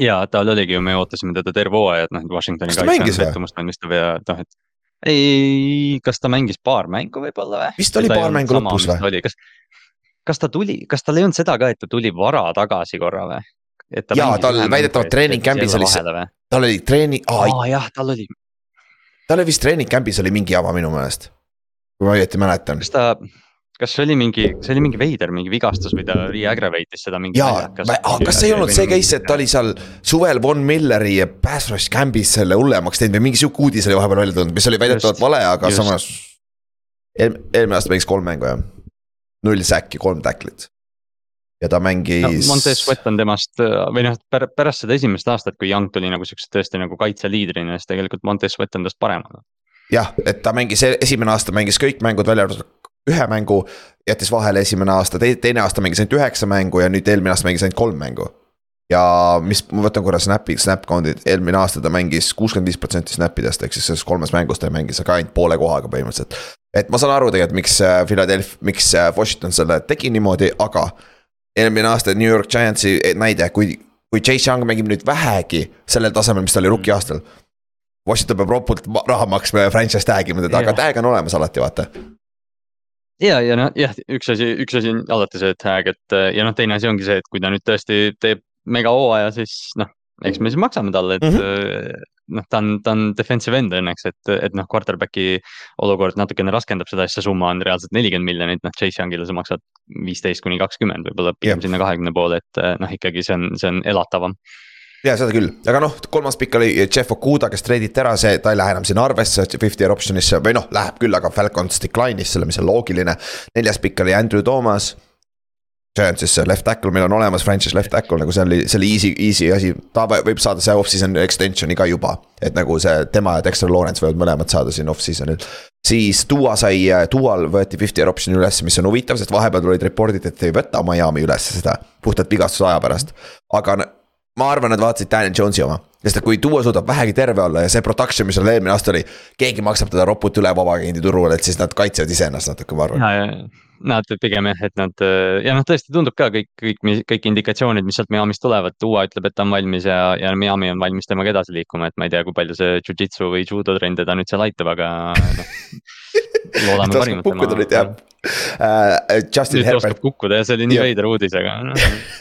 ja tal oligi ju, me ootasime teda terve hooaja, et noh, Washingtoni kaitse pettumust valmistab ja noh, et. ei, kas ta mängis paar mängu võib-olla või? vist oli paar mängu lõpus või? kas, kas ta tuli, kas tal ei olnud seda ka, et ta tuli vara tagasi korra või? jaa, tal väidetavalt treening camp'is oli, tal oli treening, aa jah, tal oli. tal oli vist treening camp'is oli mingi jama minu meelest, kui ma õieti mäletan. kas ta, kas see oli mingi, see oli mingi veider, mingi vigastus või ta re-aggravate'is seda mingi. jaa, kas see ei olnud see case, et ta oli seal suvel Von Milleri ja Pass Rush Camp'is selle hullemaks teinud või mingi sihuke uudis oli vahepeal välja tulnud, mis oli väidetavalt vale, aga just. samas. eel-, eelmine aasta mängis kolm mängu jah, null säkki, kolm tacklit ja ta mängis no,. Montez Sweat on temast või noh, pärast seda esimest aastat, kui Young tuli nagu siukse tõesti nagu kaitseliidrina, siis tegelikult Montez Sweat on tast parem olnud. jah, et ta mängis, e-, esimene aasta mängis kõik mängud välja arvatud ühe mängu, jättis vahele esimene aasta, teine aasta mängis ainult üheksa mängu ja nüüd eelmine aasta mängis ainult kolm mängu. ja mis, ma võtan korra snap'i, snap count'id, eelmine aasta ta mängis kuuskümmend viis protsenti snap idest, ehk siis selles kolmes mängus ta mängis aga ainult poole kohaga põhimõtteliselt. Et ma saan aru tegelikult, miks äh, Philadelphia, miks äh, Washington selle tegi niimoodi, aga. eelmine aasta New York Giantsi eh, näide, kui, kui Chase Young mängib nüüd vähegi sellel tasemel, mis ta oli rookie aastal. Washington peab ropult raha maksma ja franchise tag ima teda, aga tag on olemas alati, vaata ja, ja noh, jah, üks asi, üks asi on alati see tag, et ja noh, teine asi ongi see, et kui ta nüüd tõesti teeb megahooaja, siis noh, eks me siis maksame talle, et mm -hmm. Noh, ta on, ta on defensive end õnneks, et, et noh, quarterback'i olukord natukene raskendab seda, siis see summa on reaalselt nelikümmend miljonit, noh, Chase Young'ile sa maksad viisteist kuni kakskümmend, võib-olla pigem sinna kahekümne poole, et noh, ikkagi see on, see on elatavam ja seda küll, aga noh, kolmas pikk oli Jeff Okuda, kes treiditi ära, see, ta ei lähe enam sinna arvesse fifty year option'isse või noh, läheb küll, aga Falcons decline'is selle, mis on loogiline. neljas pikk oli Andrew Thomas. Giants'is left tackle, meil on olemas franchise left tackle nagu see oli, see oli easy, easy asi, ta võib saada see off-season extension'i ka juba. et nagu see, tema ja Dexter Lawrence võivad mõlemad saada siin off-season'il. siis Duo sai, Dual võeti fifty year option'i üles, mis on huvitav, sest vahepeal tulid report'id, et ei võta Miami üles seda. puhtalt vigastuse aja pärast, aga ma arvan, nad vaatasid Daniel Jones'i oma, sest et kui Duo suudab vähegi terve olla ja see production, mis tal eelmine aasta oli. keegi maksab teda roput üle vabakiendi turul, et siis nad kaitsevad iseennast natuke, ma arvan. Nad pigem jah, et nad ja noh, tõesti tundub ka kõik, kõik, kõik indikatsioonid, mis sealt Miami'st tulevad, Duo ütleb, et ta on valmis ja, ja Miami on valmis temaga edasi liikuma, et ma ei tea, kui palju see jujitsu või judo trenn teda nüüd seal aitab, aga noh *laughs* loodame parimat. jah uh,. Justin nüüd Herbert. kukkuda ja see oli nii veider uudis, aga no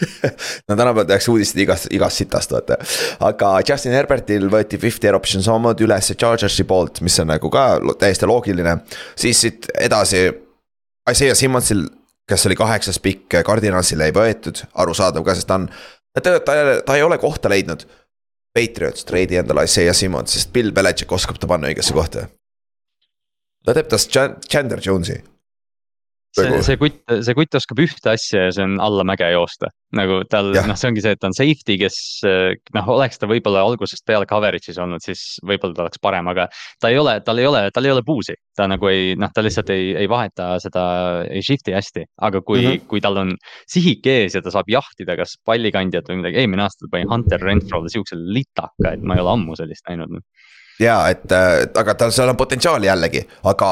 *laughs* tänapäeval tehakse uudiseid igast, igast sitast vaata. aga Justin Herbertil võeti fifty year option samamoodi üles Chargersi poolt, mis on nagu ka täiesti loogiline. siis siit edasi, Isaiah Simmonsil, kes oli kaheksas pikk, Cardinalsile ei võetud, arusaadav ka, sest ta on. ta, ta, ta ei ole kohta leidnud. Patriots treidi endale Isaiah Simmons, sest Bill Belichik oskab ta panna õigesse kohta ta teeb tast Chandler Jones'i see, see kutt, see kutt oskab ühte asja ja see on alla mäge joosta. nagu tal, noh, see ongi see, et ta on safety, kes noh, oleks ta võib-olla algusest peale coverage'is olnud, siis võib-olla ta oleks parem, aga. ta ei ole, tal ei ole, tal ei ole puusi, ta nagu ei, noh, ta lihtsalt ei, ei vaheta seda, ei shift'i hästi. aga kui mm, -hmm. kui tal on sihik ees ja ta saab jahtida kas pallikandjat või midagi, eelmine aasta pani Hunter Renfro'le siukse litaka, et ma ei ole ammu sellist näinud ja et, aga tal seal on potentsiaali jällegi, aga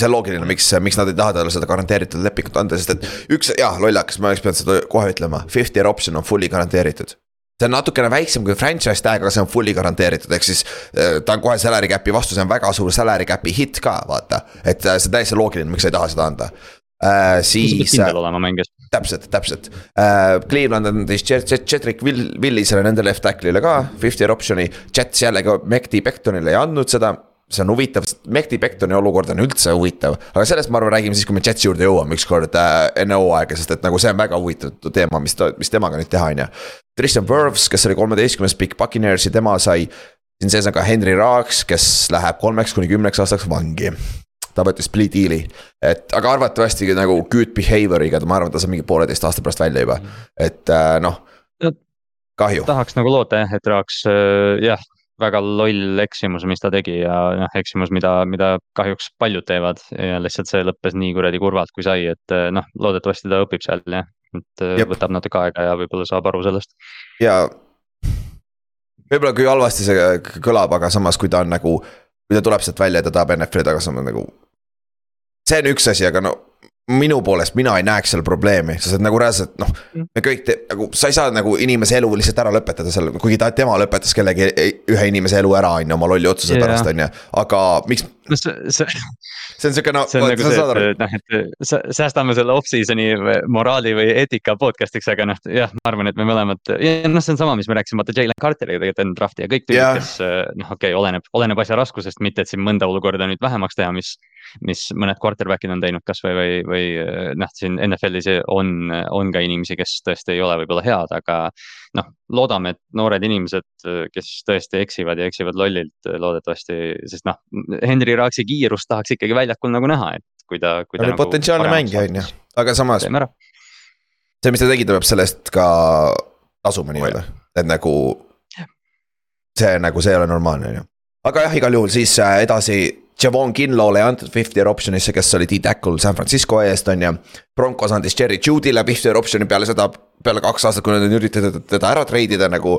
see on loogiline, miks, miks nad ei taha talle seda garanteeritud lepingut anda, sest et üks, jah, lollakas, ma oleks pidanud seda kohe ütlema, fifty year option on fully garanteeritud see on natukene väiksem kui franchise tag, aga see on fully garanteeritud, ehk siis äh, ta on kohe salary cap'i vastu, see on väga suur salary cap'i hit ka, vaata. et äh, see on täiesti loogiline, miks sa ei taha seda anda äh,. siis. kindel olema mängijas. täpselt, täpselt äh,. Cleveland Cedric Will, Willisele nende left tackle'ile ka fifty year option'i. Jets jällegi Mekti Bectonile ei andnud seda see on huvitav, sest Mekti Bektoni olukord on üldse huvitav, aga sellest ma arvan, räägime siis, kui me Jetsi juurde jõuame ükskord äh, enne hooaega, sest et nagu see on väga huvitav teema, mis, mis temaga nüüd teha, on ju. Tristan Wirfs, kes oli kolmeteistkümnes pikk Buccaneersi, tema sai. siin sees on ka Henry Raaks, kes läheb kolmeks kuni kümneks aastaks vangi ta võttis split deal'i, et aga arvatavasti nagu good behavior'iga, ma arvan, ta saab mingi pooleteist aasta pärast välja juba, et äh, noh. kahju. tahaks nagu loota jah, et Raaks äh, jah, väga loll eksimus, mis ta tegi ja noh, eksimus, mida, mida kahjuks paljud teevad ja lihtsalt see lõppes nii kuradi kurvalt, kui sai, et äh, noh, loodetavasti ta õpib seal jah, et Jep. võtab natuke aega ja võib-olla saab aru sellest. ja võib-olla kui halvasti see kõlab, aga samas, kui ta on nagu, kui ta tuleb sealt välja ja ta tahab NFL-i tagasi, on nagu see on üks asi, aga no minu poolest mina ei näeks seal probleemi, sest et nagu reaalselt noh, mm. me kõik te, nagu sa ei saa nagu inimese elu lihtsalt ära lõpetada seal, kuigi ta, tema lõpetas kellegi, ühe inimese elu ära, on ju, oma lolli otsuse yeah. pärast, on ju, aga miks. no see, see. see on sihuke noh. see on nagu see, et noh, et säästame selle off-season'i moraali või eetika podcast'iks, aga noh, jah, ma arvan, et me mõlemad, ja noh, see on sama, mis me rääkisime vaata Jalen Carteriga tegelikult enne draft'i ja kõik tüübid yeah., kes noh, okei okay,, oleneb, oleneb asja raskusest, mitte et siin mõnda olukorda nüüd vähemaks teha, mis mis mõned quarterback'id on teinud kasvõi või, või noh, siin NFL-is on, on ka inimesi, kes tõesti ei ole võib-olla head, aga. noh, loodame, et noored inimesed, kes tõesti eksivad ja eksivad lollilt loodetavasti, sest noh, Henry Raaksi kiirust tahaks ikkagi väljakul nagu näha, et kui ta, kui ta. Nagu potentsiaalne mängija on ju, aga samas. see, mis ta tegi, ta peab selle eest ka tasuma nii-öelda, et nagu. see nagu, see ei ole normaalne on ju, aga jah, igal juhul siis äh, edasi Javon Kinlow'le ei antud fifth year option'isse, kes oli D-tackle San Francisco eest, on ju. Broncos andis Jerry Judy'le fifth year option'i peale seda, peale kaks aastat, kui nad on üritanud teda ära treidida nagu.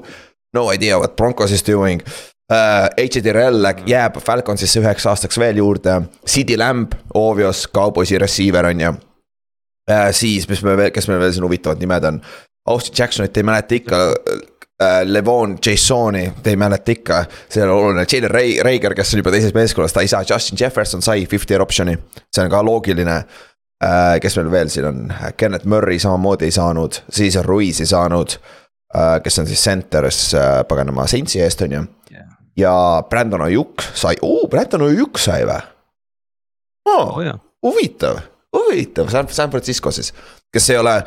No idea what Broncos is doing uh,. H.J. Dirrell jääb Falconsisse üheks aastaks veel juurde, CD Lamb, Ovios, Cowboysi receiver on ju uh,. siis, mis me veel, kes meil veel siin huvitavad nimed on, Austin Jacksonit ei mäleta ikka äh, Levon Jasoni, te ei mäleta ikka, see on oluline, Jalen Ray, Reiger, kes on juba teises meeskonnas, ta ei saa, Justin Jefferson sai fifty year option'i, see on ka loogiline. Äh,. kes meil veel siin on, Kenneth Murray samamoodi ei saanud, Cesar Ruiz ei saanud äh,, kes on siis center'is äh, paganama Saintsi eest, on ju yeah.. ja Brandon Ajuk sai, Brandon Ajuk sai või? Oh,? Oh, huvitav, huvitav, San, San Francisco siis, kes ei ole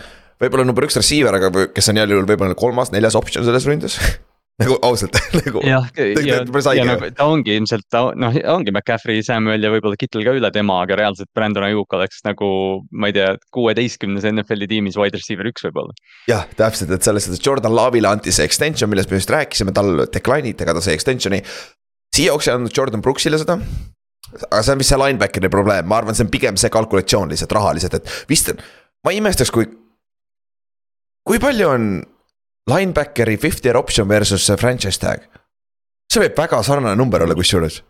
võib-olla number üks receiver, aga kes on jälle võib-olla kolmas, neljas optsioon selles ründes *laughs* nagu ausalt *laughs* nagu. jah, ja, ja nagu ta ongi ilmselt, ta noh, ongi McCaffrey, Samuel ja võib-olla Kittel ka üle tema, aga reaalselt Brandon Ajuk oleks nagu, ma ei tea, kuueteistkümnes NFL-i tiimis wide receiver üks võib-olla. jah, täpselt, et selles suhtes Jordan Love'ile anti see extension, millest me just rääkisime, tal decline iti, aga ta sai extension'i. Seahawks ei andnud Jordan Brooksile seda aga see on vist see linebackeri probleem, ma arvan, see on pigem see kalkulatsioon lihtsalt rahaliselt, et vist. ma ei imestaks, kui kui palju on linebackeri fifth year option versus franchise tag? see võib väga sarnane number olla kusjuures.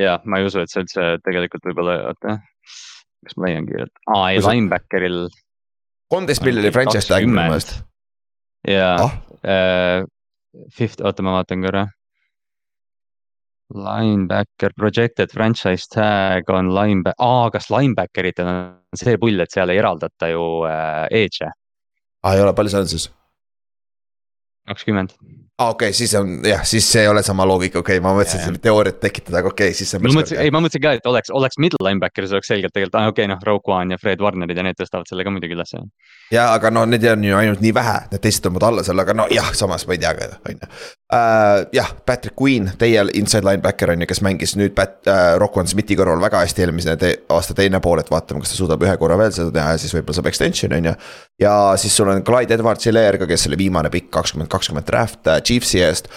ja ma ei usu, et see üldse tegelikult võib-olla, oota, kas ma leian kiirelt, aa ei linebacker'il. kolmteist miljoni franchise tag minu meelest. ja ah., äh, fifth, oota, ma vaatan korra. Linebacker, projected franchise tag on linebacker, aa, kas linebacker itel on see pull, et seal ei eraldata ju äh, edge'e aa, ei ole, palju see on siis? kakskümmend. aa, okei okay,, siis on jah, siis see ei ole sama loogika, okei okay,, ma mõtlesin, see teooriat tekitada, aga okei okay,, siis see. ma mõtlesin, ei, ma mõtlesin ka, et oleks, oleks middle linebacker, siis oleks selgelt tegelikult, aa okei okay,, noh, Rogue One ja Fred Warnerid ja need tõstavad selle ka muidugi ülesse. ja, aga no need on ju ainult nii vähe, need teised tõmbavad alla selle, aga no jah, samas ma ei tea ka, on ju. Äh, jah, Patrick Queen, teie inside linebacker on ju, kes mängis nüüd Pat- äh,, Rock One Smithi kõrval väga hästi eelmise te aasta teine pool, et vaatame, kas ta suudab ühe korra veel seda teha ja siis võib-olla saab extension on ju. ja siis sul on Clyde Edwards-Hilaire ka, kes oli viimane pikk kakskümmend kakskümmend draft äh, Chiefsi eest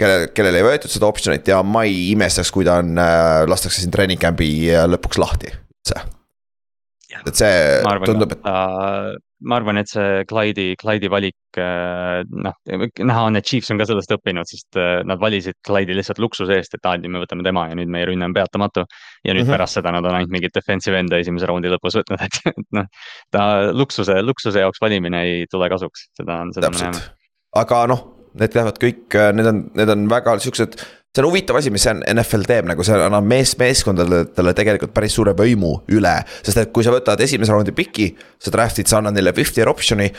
kelle, kellel ei võetud seda optsionit ja ma ei imestaks, kui ta on äh,, lastakse siin treening camp'i äh, lõpuks lahti, see. Et see arvan, tundub, et ma arvan, et see Clyde'i, Clyde'i valik, äh, noh, näha on, et Chiefs on ka sellest õppinud, sest äh, nad valisid Clyde'i lihtsalt luksuse eest, et aa, nüüd me võtame tema ja nüüd meie rünne on peatamatu. ja nüüd mm -hmm. pärast seda nad on ainult mingit defensive end'i esimese raundi lõpus võtnud, *laughs* et, et noh, ta luksuse, luksuse jaoks valimine ei tule kasuks, seda on, seda Täpselt. me näeme. aga noh, need lähevad kõik, need on, need on väga siuksed see on huvitav asi, mis NFL teeb, nagu see annab mees, meeskondadele tegelikult päris suure võimu üle. sest et kui sa võtad esimese raundi piki, sa draft'id, sa annad neile fifty year option'i.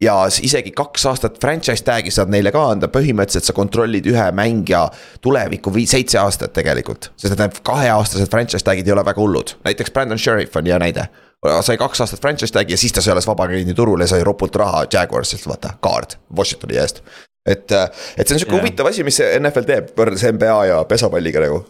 ja isegi kaks aastat franchise tag'i saad neile ka anda, põhimõtteliselt sa kontrollid ühe mängija tulevikku viis, seitse aastat tegelikult. sest et need kaheaastased franchise tag'id ei ole väga hullud, näiteks Brandon Sheriff on hea näide sai kaks aastat franchise tag'i ja siis ta sai alles vabakliini turul ja sai ropult raha Jaguarsilt, vaata, kaart Washingtoni eest et, et see on sihuke huvitav asi, mis NFL teeb võrreldes NBA ja pesapalliga nagu.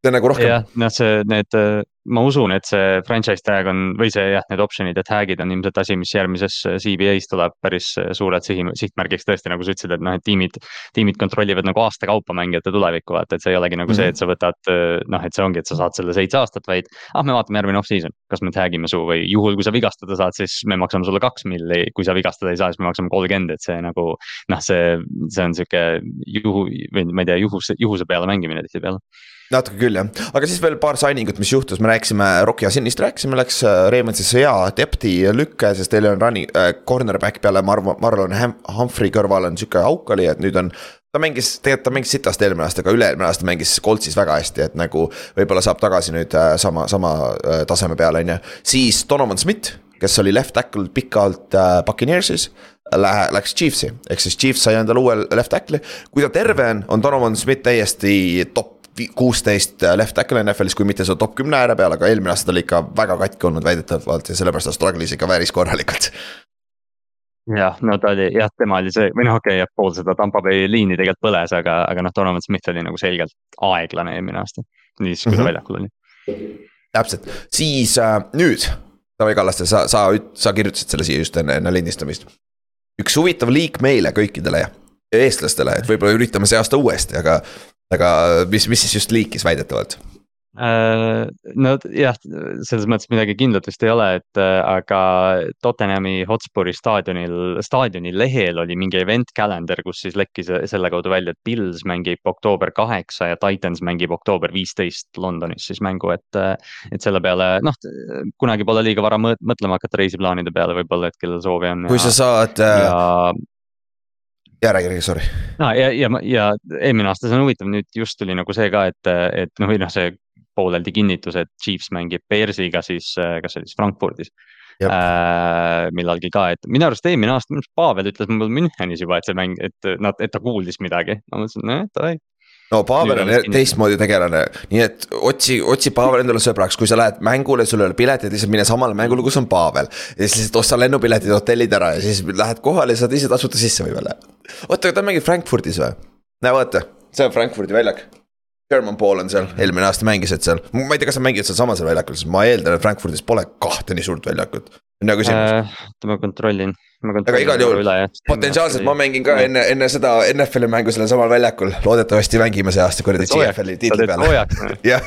See on nagu rohkem. jah, noh, see, need äh, ma usun, et see franchise tag on või see jah, need option'id ja tag'id on ilmselt asi, mis järgmises äh, CBA-s tuleb päris äh, suurelt sihi, sihtmärgiks tõesti, nagu sa ütlesid, et noh, et tiimid. tiimid kontrollivad nagu aasta kaupa mängijate tulevikku, vaata, et see ei olegi nagu mm -hmm. see, et sa võtad noh, et see ongi, et sa saad selle seitse aastat, vaid. ah, me vaatame järgmine off-season, kas me tag ime su või juhul, kui sa vigastada saad, siis me maksame sulle kaks milli, kui sa vigastada ei saa, siis me maksame kolmkümmend, et see nagu. noh, see, see on sihuke juhu või ma ei tea, juhuse, juhuse peale mängimine tihtipeale natuke küll jah, aga siis veel paar signing ut, mis juhtus, me rääkisime Rocki Asinist rääkisime, läks äh, Raymondisse hea depth'i lükke, sest teil on running äh,, cornerback peale Marv-, Marlon Humphrey kõrval on sihuke auk oli, et nüüd on. ta mängis, tegelikult ta mängis sitast eelmine aasta, aga üle-eelmine aasta mängis Coltsis väga hästi, et nagu võib-olla saab tagasi nüüd äh, sama, sama äh, taseme peale, on ju. siis Donovan Smith, kes oli left tackle pikalt äh, Buccaneersis Lähe, läks Chiefsi, ehk siis Chiefs sai endale uue left tackle'i, kui ta terve on, on Donovan Smith täiesti top kuusteist left tackle NFL-is, kui mitte seal top kümne ääre peal, aga eelmine aasta ta oli ikka väga katki olnud väidetavalt ja sellepärast ta struggle'is ikka päris korralikult jah, no ta oli jah, tema oli see või noh, okei okay,, jah, pool seda Tampa Bay liini tegelikult põles, aga, aga noh, Donovan Smith oli nagu selgelt aeglane eelmine aasta. siis, kui ta mm -hmm. väljakul oli. täpselt, siis äh, nüüd, Taavi Kallaste, sa, sa, sa kirjutasid selle siia just enne, enne lindistamist. üks huvitav liik meile kõikidele ja eestlastele, et võib-olla üritame see aasta uuesti, aga, aga mis, mis siis just liikis väidetavalt Äh, no jah, selles mõttes midagi kindlat vist ei ole, et äh, aga Tottenhami Hotspuri staadionil, staadioni lehel oli mingi event calendar, kus siis lekkis selle kaudu välja, et Pils mängib oktoober kaheksa ja Titans mängib oktoober viisteist Londonis siis mängu, et. Äh, et selle peale noh, kunagi pole liiga vara mõtlema hakata reisiplaanide peale võib-olla, et kellel soovi on. kui ja, sa saad ja ja räägi, räägi, sorry. no ja, ja, ja eelmine aasta, see on huvitav, nüüd just tuli nagu see ka, et, et noh, või noh, see pooleldi kinnitus, et Chiefs mängib Bearsiga siis, kas see oli siis Frankfurdis. Äh, millalgi ka, et minu arust eelmine aasta, Pavel ütles mul Münchenis juba, et see mäng, et nad, et ta kuuldis midagi, ma mõtlesin, nojah, davai no Pavel on teistmoodi tegelane, nii et otsi, otsi Pavel endale sõbraks, kui sa lähed mängule, sul ei ole piletit, lihtsalt mine samale mängule, kus on Pavel. ja siis lihtsalt osta lennupiletid, hotellid ära ja siis lähed kohale ja saad ise tasuta sisse võib-olla. oota, aga ta mängib Frankfurdis või? näe vaata, see on Frankfurdi väljak German Paul on seal, eelmine aasta mängisid seal, ma ei tea, kas sa mängid seal samasel väljakul, sest ma eeldan, et Frankfurdis pole kahte nii suurt väljakut. on hea küsimus äh,. kontrollin, ma kontrollin. Aga igal juhul, potentsiaalselt ma mängin ka enne, enne seda NFL-i mängu sellel samal väljakul, loodetavasti mängime see aasta kuradi GFL-i tiitli peale. jah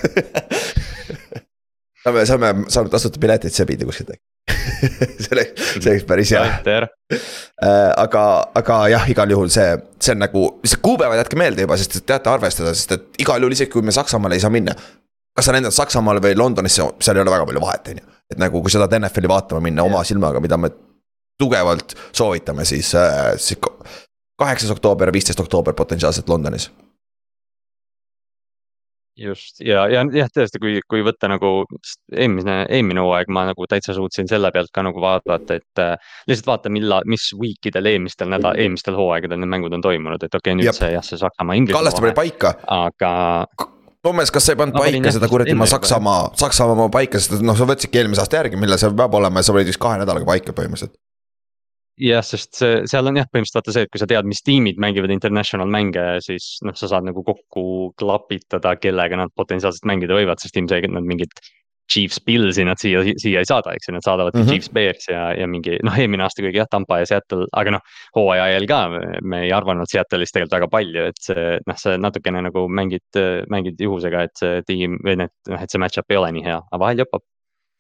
saame, saame, saame tasuta pileteid sebida kuskilt äkki *laughs* see oleks, see oleks päris hea. Äh, aga, aga jah, igal juhul see, see on nagu, lihtsalt kuupäevad jätke meelde juba, sest teate arvestada, sest et igal juhul isegi kui me Saksamaale ei saa minna. kas sa lendad Saksamaale või Londonisse, seal ei ole väga palju vahet, on ju. et nagu, kui sa tahad NFL-i vaatama minna oma silmaga, mida me tugevalt soovitame, siis, äh, siis kaheksas oktoober, viisteist oktoober potentsiaalselt Londonis just ja, ja jah, tõesti, kui, kui võtta nagu eelmine, eelmine hooaeg ma nagu täitsa suutsin selle pealt ka nagu vaadata, et äh, lihtsalt vaata, millal, mis week idel eelmistel nädal, eelmistel hooaegadel need mängud on toimunud, et okei okay,, nüüd Jep. see jah, see Saksamaa, Inglismaa. Kallaste pani paika. aga. Toomes, kas sa ei pannud paika seda kuradi ma Saksamaa, Saksamaa paika, sest noh, sa võtsidki eelmise aasta järgi, millal see peab olema ja sa panid vist kahe nädalaga paika põhimõtteliselt jah, sest see, seal on jah, põhimõtteliselt vaata see, et kui sa tead, mis tiimid mängivad international mänge, siis noh, sa saad nagu kokku klapitada, kellega nad potentsiaalselt mängida võivad, sest ilmselgelt nad mingit. Chiefs Pillsi nad siia, siia ei saada, eks ju, nad saadavadki mm -hmm. Chiefs Bears ja, ja mingi noh, eelmine aasta kuigi jah, Tampa ja Seattle, aga noh. hooaja ajal ka me ei arvanud Seattle'ist tegelikult väga palju, et see noh, sa natukene nagu mängid, mängid juhusega, et see tiim või need noh, et see match-up ei ole nii hea, aga vahel jopab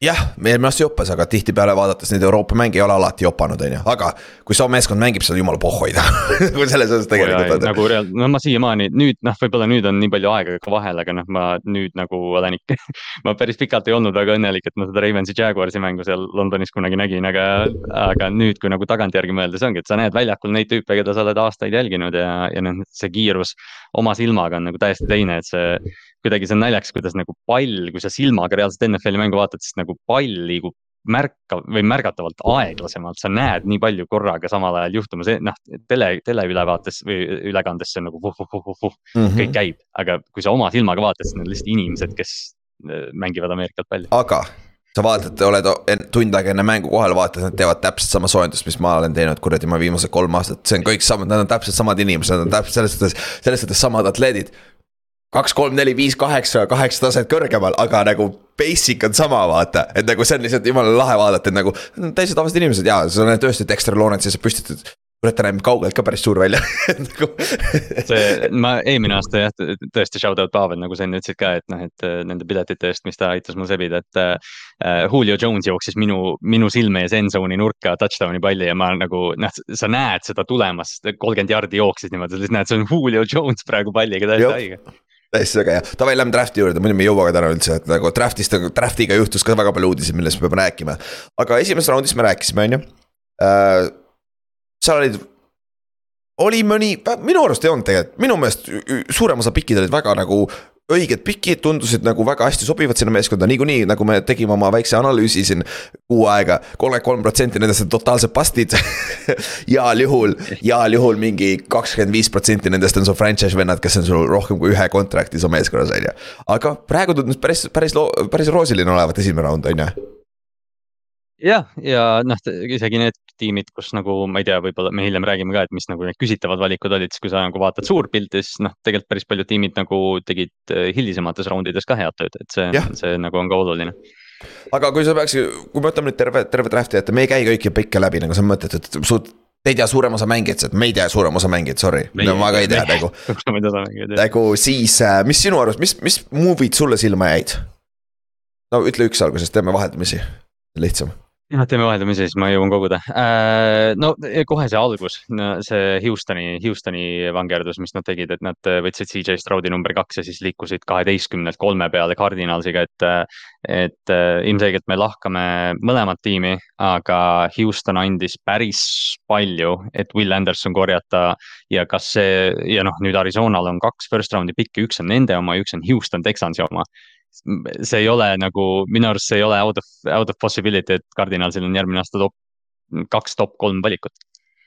jah, eelmine aasta joppas, aga tihtipeale vaadates neid Euroopa mänge ei ole alati jopanud, on ju, aga kui su meeskond mängib, siis on jumala pohhoida *laughs* kui selles osas tegelikult on. nagu reaalselt, no ma siiamaani nüüd noh, võib-olla nüüd on nii palju aega ka vahel, aga noh, ma nüüd nagu olen ikka *laughs* ma päris pikalt ei olnud väga õnnelik, et ma seda Ravensi Jaguarsi mängu seal Londonis kunagi nägin, aga, aga nüüd, kui nagu tagantjärgi mõelda, see ongi, et sa näed väljakul neid tüüpe, keda sa oled aastaid jälginud ja, ja noh, see kiirus oma silmaga on nagu täiesti teine, et see kuidagi see on naljakas, kuidas nagu pall, kui sa silmaga reaalselt NFL-i mängu vaatad, siis nagu pall liigub märkav või märgatavalt aeglasemalt, sa näed nii palju korraga samal ajal juhtumas, noh tele, teleülevaates või ülekandes see on nagu vuh, vuh, vuh, vuh, mm -hmm. kõik käib, aga kui sa oma silmaga vaatad, siis need on lihtsalt inimesed, kes äh, mängivad Ameerikat palju. aga sa vaatad, oled tund aega enne mängu kohal, vaatad, nad teevad täpselt sama soojendust, mis ma olen teinud kuradi ma viimased kolm aastat, see on kõik samad, nad on täpselt samad inimesed, nad on täpselt selles suhtes, selles suhtes samad atleedid kaks, kolm, neli, viis, kaheksa, kaheksa taset kõrgemal, aga nagu basic on sama, vaata. et nagu see on lihtsalt jumala lahe vaadata, et nagu täiesti tavalised inimesed ja sa näed tõesti Dexter Lawrence'i, sa püstitad kurat, ta näeb kaugelt ka päris suur välja *laughs* nagu *laughs* see, ma eelmine aasta jah, tõesti shout out Pavel, nagu sa enne ütlesid ka, et noh, et äh, nende piletite eest, mis ta aitas mul sebida, et uh,. Julio Jones jooksis minu, minu silme ees end zone'i nurka touchdown'i palli ja ma nagu noh, sa näed seda tulemas, kolmkümmend jardi jooksis niimoodi, sa lihtsalt näed, see on Julio Jones praegu palliga täiesti haige täiesti väga hea, davai, lähme draft'i juurde, muidu me ei jõua ka täna üldse, et nagu draft'ist, draft'iga juhtus ka väga palju uudiseid, millest me peame rääkima. aga esimeses raundis me rääkisime, on ju. Äh, seal olid, oli mõni, minu arust ei olnud tegelikult, minu meelest suurem osa pikid olid väga nagu õiged pikid, tundusid nagu väga hästi sobivad sinna meeskonda, niikuinii nagu me tegime oma väikse analüüsi siin kuu aega. kolmkümmend kolm protsenti nendest on totaalsed bust'id *laughs* heal juhul, heal juhul mingi kakskümmend viis protsenti nendest on su franchise vennad, kes on sul rohkem kui ühe contract'i su meeskonnas, on ju. aga praegu tundus päris, päris päris roosiline olevat esimene raund, on ju jah, ja noh, isegi need tiimid, kus nagu ma ei tea, võib-olla me hiljem räägime ka, et mis nagu need küsitavad valikud olid, siis kui sa nagu vaatad suurpilti, siis noh, tegelikult päris paljud tiimid nagu tegid äh, hilisemates raundides ka head tööd, et see, see nagu on ka oluline. Aga kui sa peaks, kui me võtame nüüd terve, terve draft'i ette, me ei käi kõiki pikke läbi, nagu sa mõtled, et suht Te ei tea suurem osa mängijaid, me ei tea suurem osa mängijaid, sorry, no ma ka ei tea nagu. *laughs* nagu siis, äh, mis sinu arust, mis, mis movie'd sulle silma jäid? no ütle üks alguses, teeme vaheldumisi, lihtsam jah, teeme vaheldumisi, siis ma jõuan koguda. Äh, no kohe see algus, see Houstoni, Houstoni vangerdus, mis nad tegid, et nad võtsid CJ Stroudi number kaks ja siis liikusid kaheteistkümnelt kolme peale Cardinalsiga, et. et äh, ilmselgelt me lahkame mõlemat tiimi, aga Houston andis päris palju, et Will Anderson korjata. ja kas see ja noh, nüüd Arizonal on kaks first round'i pikki, üks on nende oma ja üks on Houston Texansi oma see ei ole nagu, minu arust see ei ole out of, out of possibility, et Cardinalsil on järgmine aasta top, kaks top kolm valikut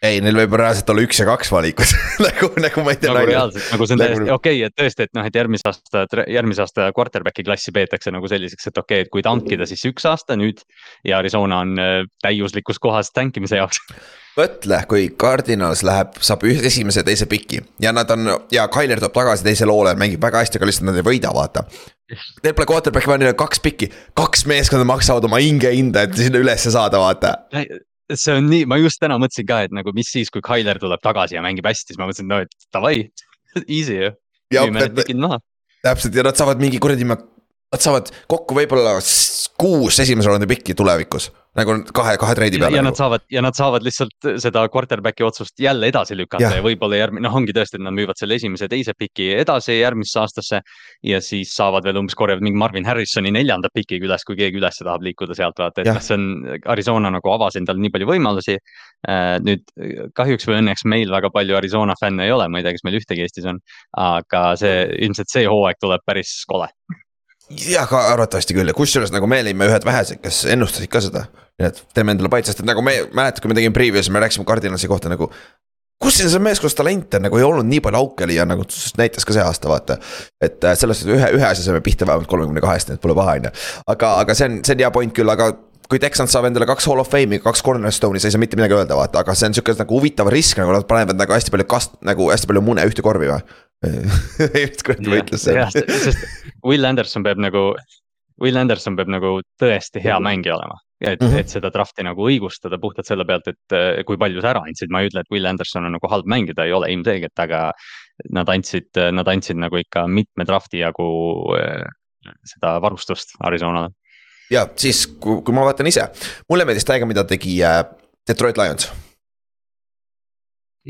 ei, neil võib reaalselt olla üks ja kaks valikut *laughs* nagu, nagu ma ei tea. nagu reaalselt, nagu see on täiesti nagu... okei okay,, et tõesti, et noh, et järgmise aasta, järgmise aasta quarterback'i klassi peetakse nagu selliseks, et okei okay,, et kui tankida, siis üks aasta nüüd. ja Arizona on äh, täiuslikus kohas tankimise jaoks *laughs* mõtle, kui Cardinals läheb, saab esimese ja teise piki ja nad on ja Tyler tuleb tagasi teisele hoole, mängib väga hästi, aga lihtsalt nad ei võida, vaata. Neil pole quarterback'i vaja, neil on kaks piki, kaks meeskonda maksavad oma hinge hinda, et sinna ülesse saada, vaata see on nii, ma just täna mõtlesin ka, et nagu mis siis, kui Tyler tuleb tagasi ja mängib hästi, siis ma mõtlesin, no et davai, *laughs* easy ju. täpselt ja nad saavad mingi kuradi, nad saavad kokku võib-olla kuus esimese raundi pikki tulevikus nagu kahe, kahe treidi peale. ja nagu. nad saavad ja nad saavad lihtsalt seda quarterback'i otsust jälle edasi lükata ja, ja võib-olla järgmine, noh, ongi tõesti, et nad müüvad selle esimese, teise piki edasi järgmisse aastasse. ja siis saavad veel umbes korjavad mingi Marvin Harrisoni neljanda pikiga üles, kui keegi üles tahab liikuda sealt vaata, et noh, see on, Arizona nagu avas endale nii palju võimalusi. Äh, nüüd kahjuks või õnneks meil väga palju Arizona fänne ei ole, ma ei tea, kas meil ühtegi Eestis on. aga see ilmselt see hooaeg tuleb päris kole jah, arvatavasti küll ja kusjuures nagu me olime ühed vähesed, kes ennustasid ka seda. nii et teeme endale paid, sest et nagu me mäletad, kui me tegime preview'is, me rääkisime Cardinalsi kohta nagu. kus siin see meeskonnas talent on, nagu ei olnud nii palju auke ja nagu näitas ka see aasta, vaata. et äh, selles suhtes ühe, ühe asja saime pihta vähemalt kolmekümne kahest, nii et pole paha, on ju. aga, aga see on, see on hea point küll, aga kui Texans saab endale kaks hall of fame'i, kaks cornerstone'i, sa ei saa mitte midagi öelda, vaata, aga see on sihuke nagu huvitav risk, nagu nad panevad nagu hästi palju kast-, nagu hästi palju mune ühte korvi või just kuradi võitlus seal. Will Anderson peab nagu, Will Anderson peab nagu tõesti hea mängija olema. et mm, -hmm. et seda draft'i nagu õigustada puhtalt selle pealt, et eh, kui palju sa ära andsid, ma ei ütle, et Will Anderson on nagu halb mängija, ta ei ole ilmselgelt, aga. Nad andsid, nad andsid nagu ikka mitme draft'i jagu eh, seda varustust Arizonale. ja siis, kui, ma vaatan ise, mulle meeldis täiega, mida tegi äh, Detroit Lions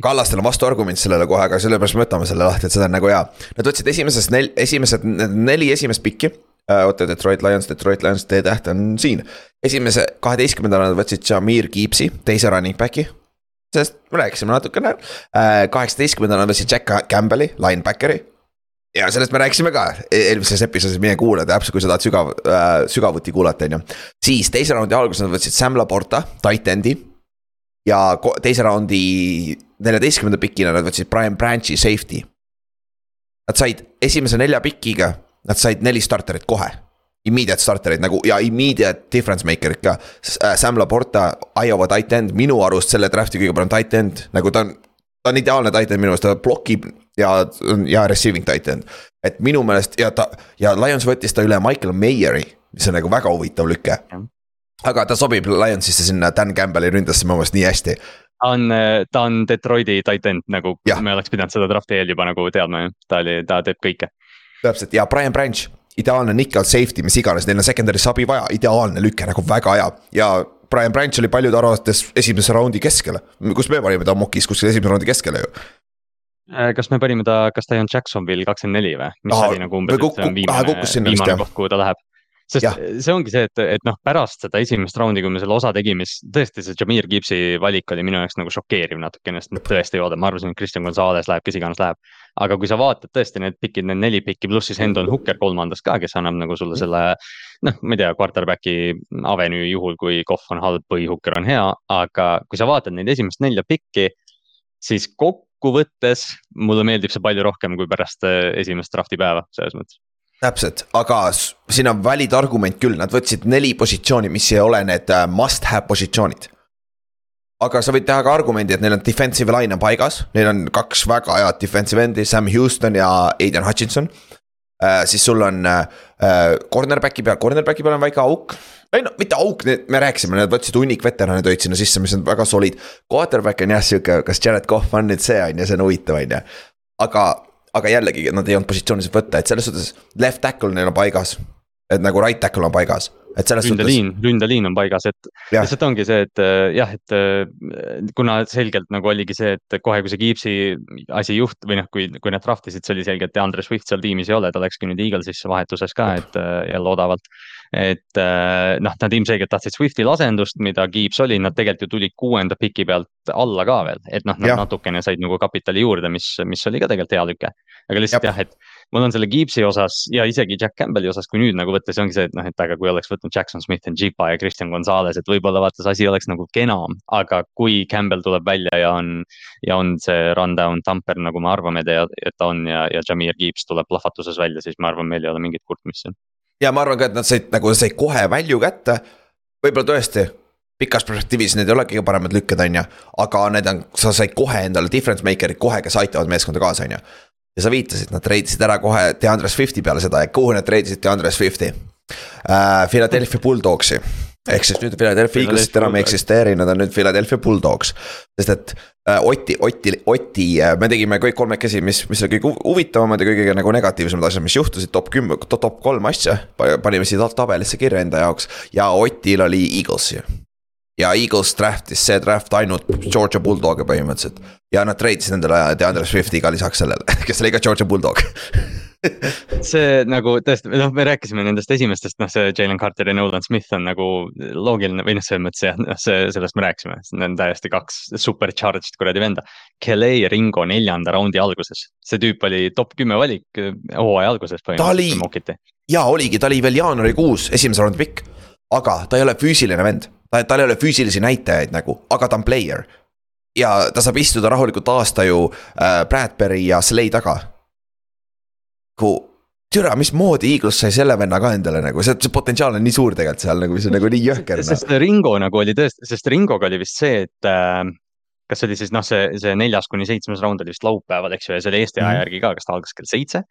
Kallastel on vastuargument sellele kohe, aga sellepärast me võtame selle lahti, et seda on nagu hea. Nad võtsid esimesest nel-, esimesed neli esimest pikki uh,. oota, Detroit Lions, Detroit Lions, T-täht on siin. esimese kaheteistkümnendana nad võtsid Jamir Gibbs'i, teise running back'i. sest me rääkisime natukene uh,. kaheksateistkümnendana nad võtsid Jack Campbell'i, linebackeri. ja sellest me rääkisime ka e-, eelmises episoodis, mine kuula täpselt, kui sa tahad sügav uh,, sügavuti kuulata, on ju. siis teise raundi alguses nad võtsid Sam Laporta, tight end'i ja teise raundi neljateistkümnenda pikina nad võtsid Brian Branch'i safety. Nad said esimese nelja pikiga, nad said neli starterit kohe. Immediate starterid nagu ja immediate difference maker'id ka. Äh, Sam Laporta, Iowa tight end, minu arust selle draft'i kõige parem tight end, nagu ta on. ta on ideaalne tight end minu arust, ta blokib ja, ja receiving tight end. et minu meelest ja ta ja Lions võttis ta üle Michael Mayeri, mis on nagu väga huvitav lüke aga ta sobib Lionsisse sinna Dan Campbell'i ründasse minu meelest nii hästi. ta on, ta on Detroiti titan nagu me oleks pidanud seda draft'i eel juba nagu teadma ju, ta oli, ta teeb kõike. täpselt ja Brian Branch, ideaalne nickel safety, mis iganes, neil on secondary's abi vaja, ideaalne lüke nagu väga hea. Ja Brian Branch oli paljude arvates esimese raundi keskel, kus me panime ta mokis kuskil esimese raundi keskele ju? Äh, kas me panime ta, kas ta ei olnud Jacksonville kakskümmend neli või, mis Aha, oli nagu umbes, et see on viimane, viimane koht, kuhu ta läheb sest Jah. see ongi see, et, et noh, pärast seda esimest raundi, kui me selle osa tegime, siis tõesti see Jameer Gibbsi valik oli minu jaoks nagu šokeeriv natukene, sest tõesti ei oodanud, ma arvasin, et Christian Gonzalez läheb, kes iganes läheb. aga kui sa vaatad tõesti need pikid, need neli pikki pluss siis Hendon Hooker kolmandas ka, kes annab nagu sulle selle. noh, ma ei tea, quarterback'i avenue juhul, kui Kohv on halb või Hooker on hea, aga kui sa vaatad neid esimest nelja pikki. siis kokkuvõttes mulle meeldib see palju rohkem kui pärast eh, esimest draft'i päeva, selles mõttes täpselt, aga siin on valid argument küll, nad võtsid neli positsiooni, mis ei ole need äh, must have positsioonid. aga sa võid teha ka argumendi, et neil on defensive line on paigas, neil on kaks väga head defensive endi, Sam Houston ja Aiden Hutchinson äh,. siis sul on äh, cornerback'i peal, cornerback'i peal on väike auk. ei no mitte auk, me rääkisime, nad võtsid hunnik veteranid olid sinna sisse, mis on väga solid. Quarterback on jah sihuke, kas Jared Cough on nüüd see on ju, see on huvitav, on ju. aga, aga jällegi nad ei olnud positsioonis võtta, et selles suhtes left tackle neil on paigas. et nagu right tackle on paigas, et selles suhtes. ründeliin, ründeliin on paigas, et Jah. lihtsalt ongi see, et äh, jah, et äh, kuna selgelt nagu oligi see, et kohe, kui see Gibbsi asi juht või noh, kui, kui nad draft isid, see oli selge, et DeAndre Swift seal tiimis ei ole, ta läkski nüüd Eaglesisse vahetuses ka, et äh, jälle odavalt. et noh, nad ilmselgelt tahtsid Swiftil asendust, mida Gibbs oli, nad tegelikult ju tulid kuuenda piki pealt alla ka veel, et noh, nad Jah. natukene said nagu kapitali juurde, mis, mis oli ka tegelikult hea lüke. Aga lihtsalt Jep. jah, et mul on selle Gibbsi osas ja isegi Jack Campbell'i osas, kui nüüd nagu võtta, see ongi see, et noh, et aga kui oleks võtnud Jackson Smith and Jipa ja Christian Gonzalez, et võib-olla vaata see asi oleks nagu kenam. aga kui Campbell tuleb välja ja on, ja on see rundown tamper, nagu me arvame, et ta on ja, ja Jameer Gibbs tuleb plahvatuses välja, siis ma arvan, meil ei ole mingit kurtmist siin. ja ma arvan ka, et nad said nagu said kohe value kätte. võib-olla tõesti pikas perspektiivis need ei ole kõige paremad lükked, on ju, aga need on, sa said kohe endale difference maker'id kohe, kes aitavad meeskonda kaasa, on ju. Ja sa viitasid, nad treidisid ära kohe DeAndre Swifti peale seda ja kuhu nad treidisid DeAndre Swifti äh,? Philadelphia Bulldogsi ehk siis nüüd Philadelphia Eaglesid enam ei eksisteeri, nad on nüüd Philadelphia Bulldogs. sest et äh, Oti, Oti, Oti äh, me tegime kõik kolmekesi, mis, mis oli kõige hu- huvitavamad ja kõige nagu negatiivsemad asjad, mis juhtusid, top kümme, top kolm asja. panime siia tabelisse kirja enda jaoks ja Otil oli Eagles ju. Ja Eagles draft'is see draft ainult Georgia Bulldog'e põhimõtteliselt. ja nad treidisid endale DeAndre Swifti ka lisaks sellele, *laughs* kes oli ka Georgia Bulldog *laughs* see nagu tõesti, noh, me rääkisime nendest esimestest, noh, see Jalen Carter ja Nolan Smith on nagu loogiline või noh, selles mõttes jah, noh, see, sellest me rääkisime, need on täiesti kaks supercharged kuradi venda. Kelly Ringo neljanda raundi alguses, see tüüp oli top kümme valik eh, hooaja alguses Ta oli- põhimõtteliselt, kui mokiti. ja oligi, ta oli veel jaanuarikuus esimese raundi pikk. aga ta ei ole füüsiline vend, ta, tal ei ole füüsilisi näitajaid nagu, aga ta on player. ja ta saab istuda rahulikult aasta ju äh, Bradbury ja Slay taga. kui, türa, mismoodi Eagles sai selle venna ka endale nagu, see, see potentsiaal on nii suur tegelikult seal nagu, mis on nagu nii jõhker. sest Ringo nagu oli tõesti, sest Ringoga oli vist see, et äh, kas see oli siis noh, see, see neljas kuni seitsmes raund oli vist laupäeval, eks ju, ja see oli Eesti aja järgi ka, kas ta algas kell seitse.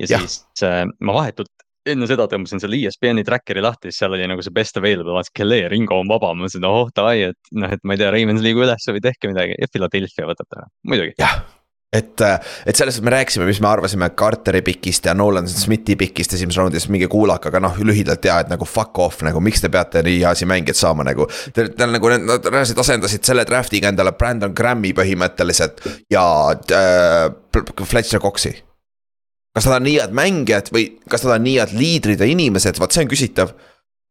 ja siis äh, ma vahetult enne seda tõmbasin selle ESPN-i tracker'i lahti, siis seal oli nagu see best available, vaatasin, Kelly Ringo on vaba, ma mõtlesin, oh davai, et noh, et ma ei tea, Ravens liigu üles või tehke midagi ja Philadelphia võtab ta, muidugi. jah, et, et sellest me rääkisime, mis me arvasime Carteri pikist ja Nolan Smithi pikist esimeses raundis, minge kuulake, aga noh, lühidalt ja et nagu fuck off nagu, miks te peate nii heasi mängijad saama nagu. Te, te nagu nad reaalselt asendasid selle draft'iga endale Brandon Grammi põhimõtteliselt ja äh, Fletcher Coxi. Kas nad on nii head mängijad või kas nad on nii head liidrid ja inimesed, vot see on küsitav,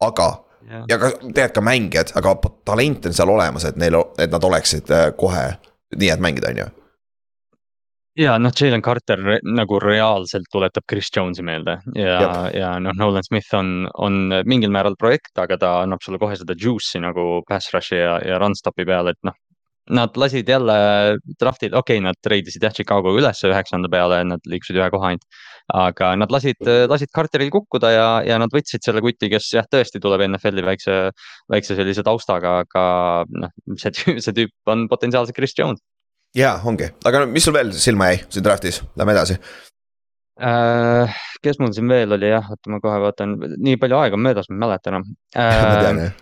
aga ja ka tegelikult ka mängijad, aga talent on seal olemas, et neil, et nad oleksid äh, kohe nii head mängida, on ju. Ja noh, Jalen Carter nagu reaalselt tuletab Chris Jones'i meelde. Ja, ja noh, Nolan Smith on, on mingil määral projekt, aga ta annab sulle kohe seda juice'i nagu pass rush'i ja, ja run stop'i peal, et noh. Nad lasid jälle draft'il, okei okay,, nad treidisid jah Chicago ülesse üheksanda peale, nad liikusid ühe koha ainult. aga nad lasid, lasid Carteril kukkuda ja, ja nad võtsid selle kuti, kes jah, tõesti tuleb NFL-i väikse, väikse sellise taustaga, aga noh, see tüüp, see tüüp on potentsiaalselt Chris Jones jaa, ongi, aga no mis sul veel silma jäi siin draft'is, lähme edasi äh,. kes mul siin veel oli jah, oota ma kohe vaatan, nii palju aega on möödas, ma ei mäleta enam äh,. *laughs* ma tean jah.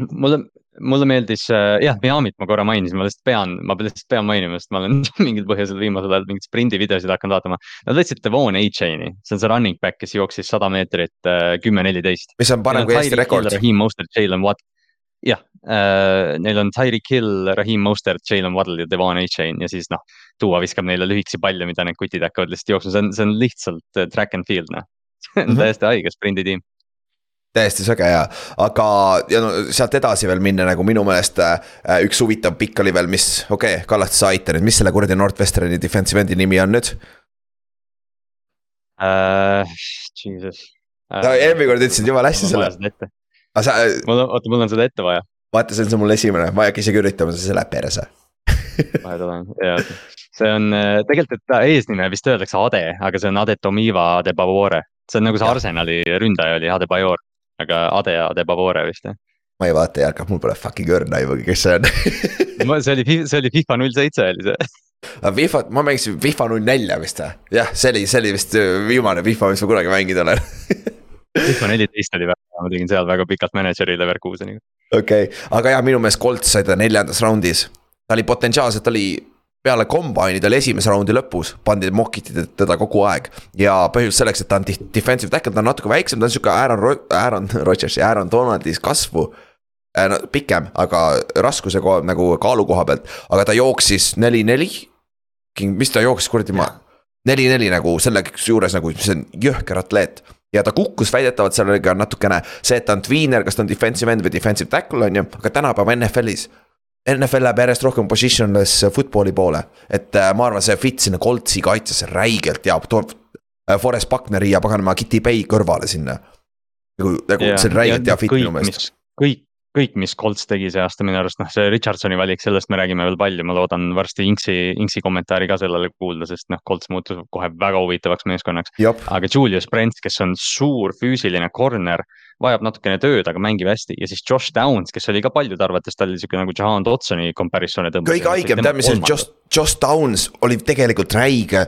Mulle, mulle meeldis äh, jah, Miami't ma korra mainisin, ma lihtsalt pean, ma lihtsalt pean mainima, sest ma olen *laughs* mingil põhjusel viimasel ajal mingeid sprindi videosid hakanud vaatama. Nad võtsid Devon A-Chain'i, see on see running back, kes jooksis sada meetrit äh, kümme, neliteist. mis on parem kui Eesti rekord. Raheem Mostert, Jalen Watt, jah äh,, neil on Tyreek Hill, Raheem Mostert, Jalen Waddle ja Devon A-Chain ja siis noh. tuua viskab neile lühikesi palle, mida need kutid hakkavad lihtsalt jooksma, see on, see on lihtsalt track and field noh. *laughs* see on Mhm. täiesti haige sprinditiim. Täiesti sõge ja, aga ja no sealt edasi veel minna nagu minu meelest äh, üks huvitav pikk oli veel, mis, okei okay,, Kallaste, sa aita nüüd, mis selle kuradi Northwesterni defensive end'i nimi on nüüd uh,? Jesus uh,. no eelmine kord ütlesid jumala hästi selle. aga sa. mul on, oota, mul on seda ette vaja. vaata, see on see mul esimene, ma ei hakka isegi üritama, see läheb perse *laughs* vahe tulen, jaa, see on tegelikult, et ta eesnime vist öeldakse Ade, aga see on Adetomiva Adebavore. see on nagu see Arsenali ründaja oli Adebayor, aga Ade Adebavore vist jah ma ei vaata Jarkov, mul pole fucking õrna aimugi, kes see on *laughs* see oli, see oli FIFA null seitse oli see. aga FIFA, ma mängisin FIFA null nelja vist või? jah, see oli, see oli vist viimane FIFA, mis ma kunagi mänginud olen *laughs* FIFA neliteist oli väga, ma tegin seal väga pikalt mänedžeri Leverkuseniga. okei okay., aga jah, minu meelest Colts sai ta neljandas raundis ta oli potentsiaalselt, oli peale kombaini, ta oli esimese raundi lõpus, pandi, mokiti teda kogu aeg. ja põhjus selleks, et ta on defensive tackle, ta on natuke väiksem, ta on sihuke Aaron, Aaron *laughs* Rodgersi, Aaron Donaldis kasvu äh,. no pikem, aga raskuse koha nagu kaalu koha pealt, aga ta jooksis neli-neli. mis ta jooksis kuradi ma, neli-neli nagu selle juures nagu, see on jõhker atleet ja ta kukkus väidetavalt seal oli ka natukene see, et ta on tweener, kas ta on defensive end või defensive tackle on ju, aga tänapäeva NFL-is NFL läheb järjest rohkem positionless football'i poole, et äh, ma arvan, see fit sinna Coltsi kaitsesse räigelt ja toob äh, Forest Buckneri ja paganama Kitty Bay kõrvale sinna. nagu, nagu see on räigelt hea fit minu meelest. kõik, kõik, mis Colts tegi see aasta minu arust, noh, see Richardsoni valik, sellest me räägime veel palju, ma loodan varsti Inksi, Inksi kommentaari ka sellele kuulda, sest noh, Colts muutus kohe väga huvitavaks meeskonnaks. aga Julius Brent, kes on suur füüsiline corner vajab natukene tööd, aga mängib hästi ja siis Josh Downs, kes oli ka paljude arvates, ta oli sihuke nagu Jahan Dotsoni comparison'e tõmbas. kõige haigem, tead mis see Josh, Josh Downs oli tegelikult räige.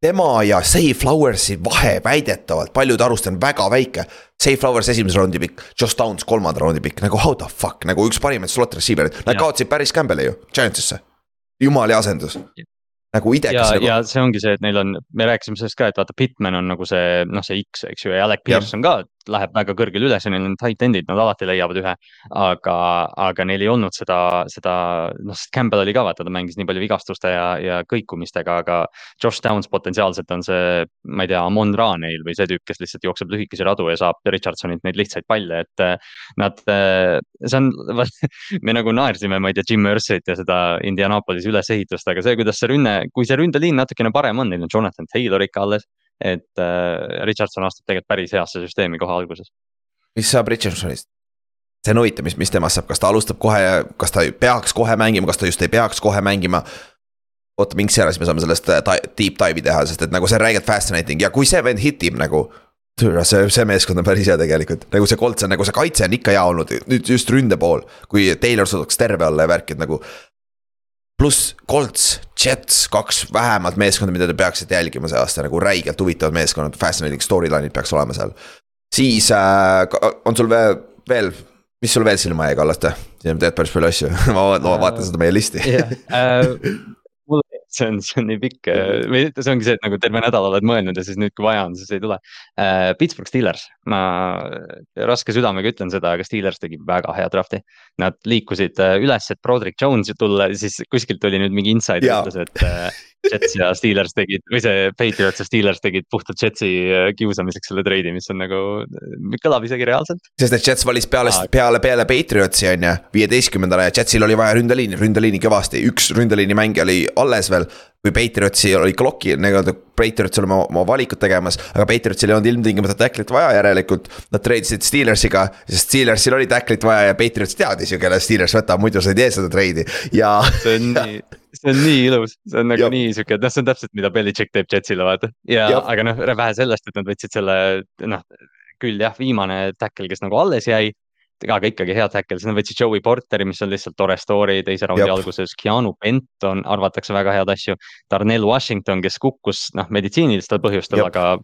tema ja Say Flowersi vahe väidetavalt paljude arust on väga väike. Say Flowers esimese raundi pikk, Josh Downs kolmanda raundi pikk, nagu how the fuck, nagu üks parimaid slot receiver'id, nad kaotasid päris Campbell'i ju, Giantsisse. jumala hea asendus nagu idekas. ja nagu..., ja see ongi see, et neil on, me rääkisime sellest ka, et vaata, Pitman on nagu see noh, see X, eks ju, ja Alec Pearson ka läheb väga kõrgele üles neil on tight end'id, nad alati leiavad ühe. aga, aga neil ei olnud seda, seda, noh, Campbell oli ka vaata, ta mängis nii palju vigastuste ja, ja kõikumistega, aga. Josh Downs potentsiaalselt on see, ma ei tea, Amon Ra neil või see tüüp, kes lihtsalt jookseb lühikesi radu ja saab Richardsonilt neid lihtsaid palle, et. Eh, nad, eh, see on, *laughs* me nagu naersime, ma ei tea, Jim Mercy't ja seda Indianapolis ülesehitust, aga see, kuidas see rünne, kui see ründeliin natukene parem on, neil on Jonathan Taylor ikka alles et äh, Richardson astub tegelikult päris heasse süsteemi kohe alguses. mis saab Richardsonist? see on huvitav, mis, mis temast saab, kas ta alustab kohe, kas ta peaks kohe mängima, kas ta just ei peaks kohe mängima. oota, mingi ära, siis me saame sellest äh, deep dive'i teha, sest et nagu see on räigelt fascinating ja kui see vend hitib nagu. see, see meeskond on päris hea tegelikult, nagu see Colts on nagu see kaitse on ikka hea olnud, nüüd just ründe pool. kui Taylor suudaks terve olla ja värk, et nagu pluss Colts, Jets, kaks vähemalt meeskonda, mida te peaksite jälgima see aasta nagu räigelt huvitavad meeskonnad, fascinating storyline'id peaks olema seal. siis äh, on sul veel, veel, mis sul veel silma jäi, Kallaste? sa tead päris palju asju *laughs* ma vaatan seda meie listi yeah. Uh, see on, see on nii pikk äh, või see ongi see, et nagu terve nädal oled mõelnud ja siis nüüd, kui vaja on, siis ei tule uh,. Pittsburgh Steelers, ma raske südamega ütlen seda, aga Steelers tegi väga hea draft'i. Nad liikusid äh, üles, et Broderick Jones tulla, siis kuskilt tuli nüüd mingi insider ütles, et *laughs* Jets ja Steelers tegid või see Patriots ja Steelers tegid puhtalt Jetsi äh, kiusamiseks selle treidi, mis on nagu, äh, kõlab isegi reaalselt. sest et Jets valis peale peale, peale Patriotsi on ju, viieteistkümnendale ja Jetsil oli vaja ründeliini, ründeliini kõvasti, üks ründeliini mängija oli alles veel kui Patriotsi oli Clocki nii-öelda, Patriots oli oma, oma valikut tegemas, aga Patriotsil ei olnud ilmtingimata tacklit vaja, järelikult. Nad treidisid Steelersiga, sest Steelersil oli tacklit vaja ja Patriots teadis ju, kelle Steelers võtab, muidu sa ei tee seda treidi ja. see on nii, *laughs* see on nii ilus, see on nagu ja. nii sihuke, noh, see on täpselt, mida Belichik teeb Jetsile, vaata. ja, ja., aga noh, vähe sellest, et nad võtsid selle, noh küll jah, viimane tackle, kes nagu alles jäi aga ikkagi hea tackle, siis nad võtsid Joey Porteri, mis on lihtsalt tore story teise raundi alguses, Keanu Benton, arvatakse väga head asju. Darnell Washington, kes kukkus noh, meditsiinilistel põhjustel, aga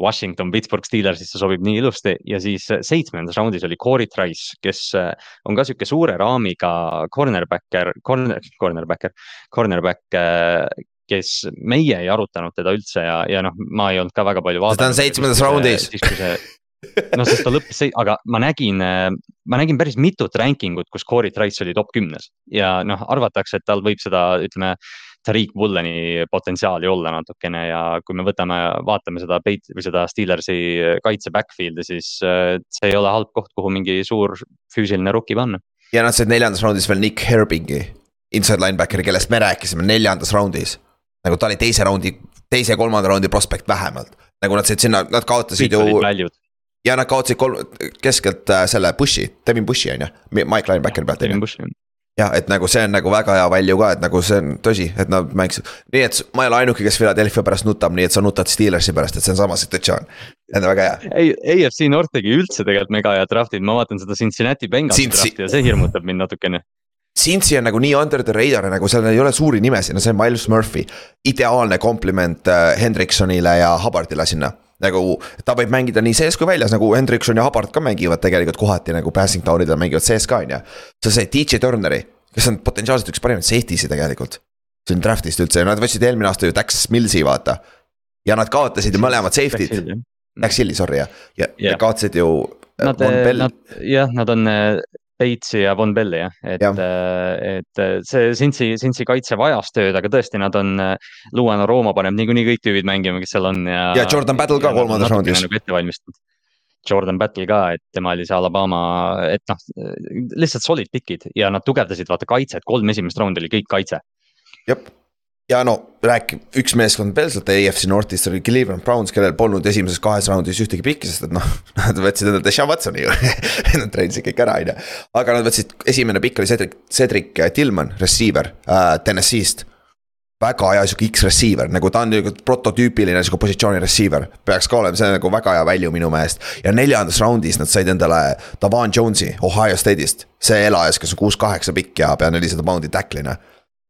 Washington Pittsburgh Steelersisse sobib nii ilusti ja siis seitsmendas raundis oli Corey Trice, kes äh, on ka sihuke suure raamiga cornerbacker, corner, cornerbacker, cornerback äh, kes meie ei arutanud teda üldse ja, ja noh, ma ei olnud ka väga palju vaadanud. ta on seitsmendas raundis. No sest ta lõppes, aga ma nägin, ma nägin päris mitut ranking ut, kus Corey Trice oli top kümnes ja noh, arvatakse, et tal võib seda, ütleme Tariq Woolleni potentsiaali olla natukene ja kui me võtame, vaatame seda Peit- või seda Steelersi kaitse backfield'i, siis äh, see ei ole halb koht, kuhu mingi suur füüsiline rookie panna. ja nad said neljandas raundis veel Nick Herbingi, inside linebackeri, kellest me rääkisime neljandas raundis. nagu ta oli teise raundi, teise ja kolmanda raundi prospekt vähemalt, nagu nad said sinna, nad kaotasid ju. Ja nad kaotasid kolm, keskelt äh, selle Bushi, Devin Bushi on ju, Mike linebackeri pealt on ju jah, et nagu see on nagu väga hea value ka, et nagu see on tõsi, et nad mängisid, nii et ma ei ole ainuke, kes Philadelphia pärast nutab, nii et sa nutad Steelersi pärast, et see on sama situatsioon. see on väga hea. ei, AFC North tegi üldse tegelikult mega head draft'id, ma vaatan seda Cincinnati Bengalsi Cinci... drafti ja see hirmutab mind natukene. Cincy on nagu nii under the radar, nagu seal ei ole suuri nimesid, no see on Miles Murphy. ideaalne kompliment äh, Hendriksonile ja Hubbardile sinna nagu ta võib mängida nii sees kui väljas, nagu Hendrikson ja Hubbard ka mängivad tegelikult kohati nagu passing down idel mängivad sees ka, on ju. sa said DJ Turneri, kes on potentsiaalselt üks parimaid safety'si tegelikult. siin draft'ist üldse, nad võtsid eelmine aasta ju Dax Millsi, vaata. ja nad kaotasid ju mõlemad safety'd. Dax Hilli, sorry jah, ja, ja, ja kaotasid ju. Nad, nad jah, nad on Bates'i ja Von Belli jah, et, äh, et äh, see Cincy, Cincy kaitse vajas tööd, aga tõesti, nad on, äh, Luano Rooma paneb niikuinii kõik tüübid mängima, kes seal on ja. ja Jordan Battle ka kolmandas raundis. nagu ette valmistatud. Jordan Battle ka, et tema oli see Alabama, et noh, lihtsalt solid pick'id ja nad tugevdasid vaata kaitset, kolm esimest raundi oli kõik kaitse. jep ja no räägi, üks meeskond veel sealt EFC Northist oli Cleveland Browns, kellel polnud esimeses kahes raundis ühtegi pikki, sest et noh, *laughs* nad võtsid endale Deshaun Watsoni ju *laughs* Nad treenisid kõik ära, on ju. aga nad võtsid, esimene pikk oli Cedric, Cedric Tillman, receiver äh, TNS-ist. väga hea sihuke X-receiver, nagu ta on nagu prototüüpiline sihuke positsiooni receiver, peaks ka olema, see on nagu väga hea value minu meelest. ja neljandas raundis nad said endale Davan Jones'i Ohio State'ist, see elajas, kes on kuus-kaheksa pikk ja pea nelisada poundi tackle'ina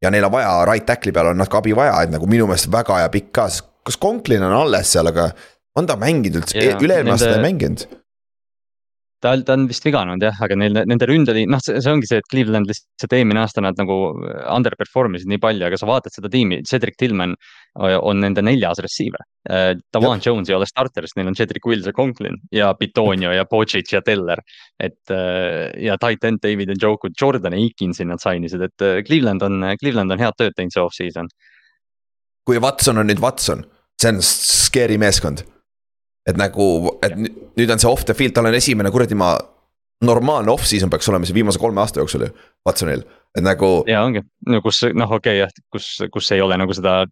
ja neil on vaja, right tackle'i peal on natuke abi vaja, et nagu minu meelest väga hea pikk ka, kas Conklin on alles seal, aga on ta mänginud üldse üle-eelmine aasta ei mänginud? Ta, ta on vist viganud jah, aga neil, nende ründeliin, noh, see ongi see, et Cleveland lihtsalt eelmine aasta nad nagu underperform isid nii palju, aga sa vaatad seda tiimi, Cedric Tillman on nende neljas receiver. Davan äh, Jones ei ole starter, sest neil on Cedric Wills ja Conklin ja Pitonio ja Bocic ja Teller. et äh, ja tight end David Njoku, Jordan Aikinsi nad sign isid, et äh, Cleveland on, Cleveland on head tööd teinud see off-season. kui Watson on nüüd Watson, see on scary meeskond et nagu, et nüüd on see off the field, tal on esimene kuradi maa normaalne off-season peaks olema see viimase kolme aasta jooksul ju, Watsonil, et nagu. ja ongi, no kus noh, okei okay, jah, kus, kus ei ole nagu seda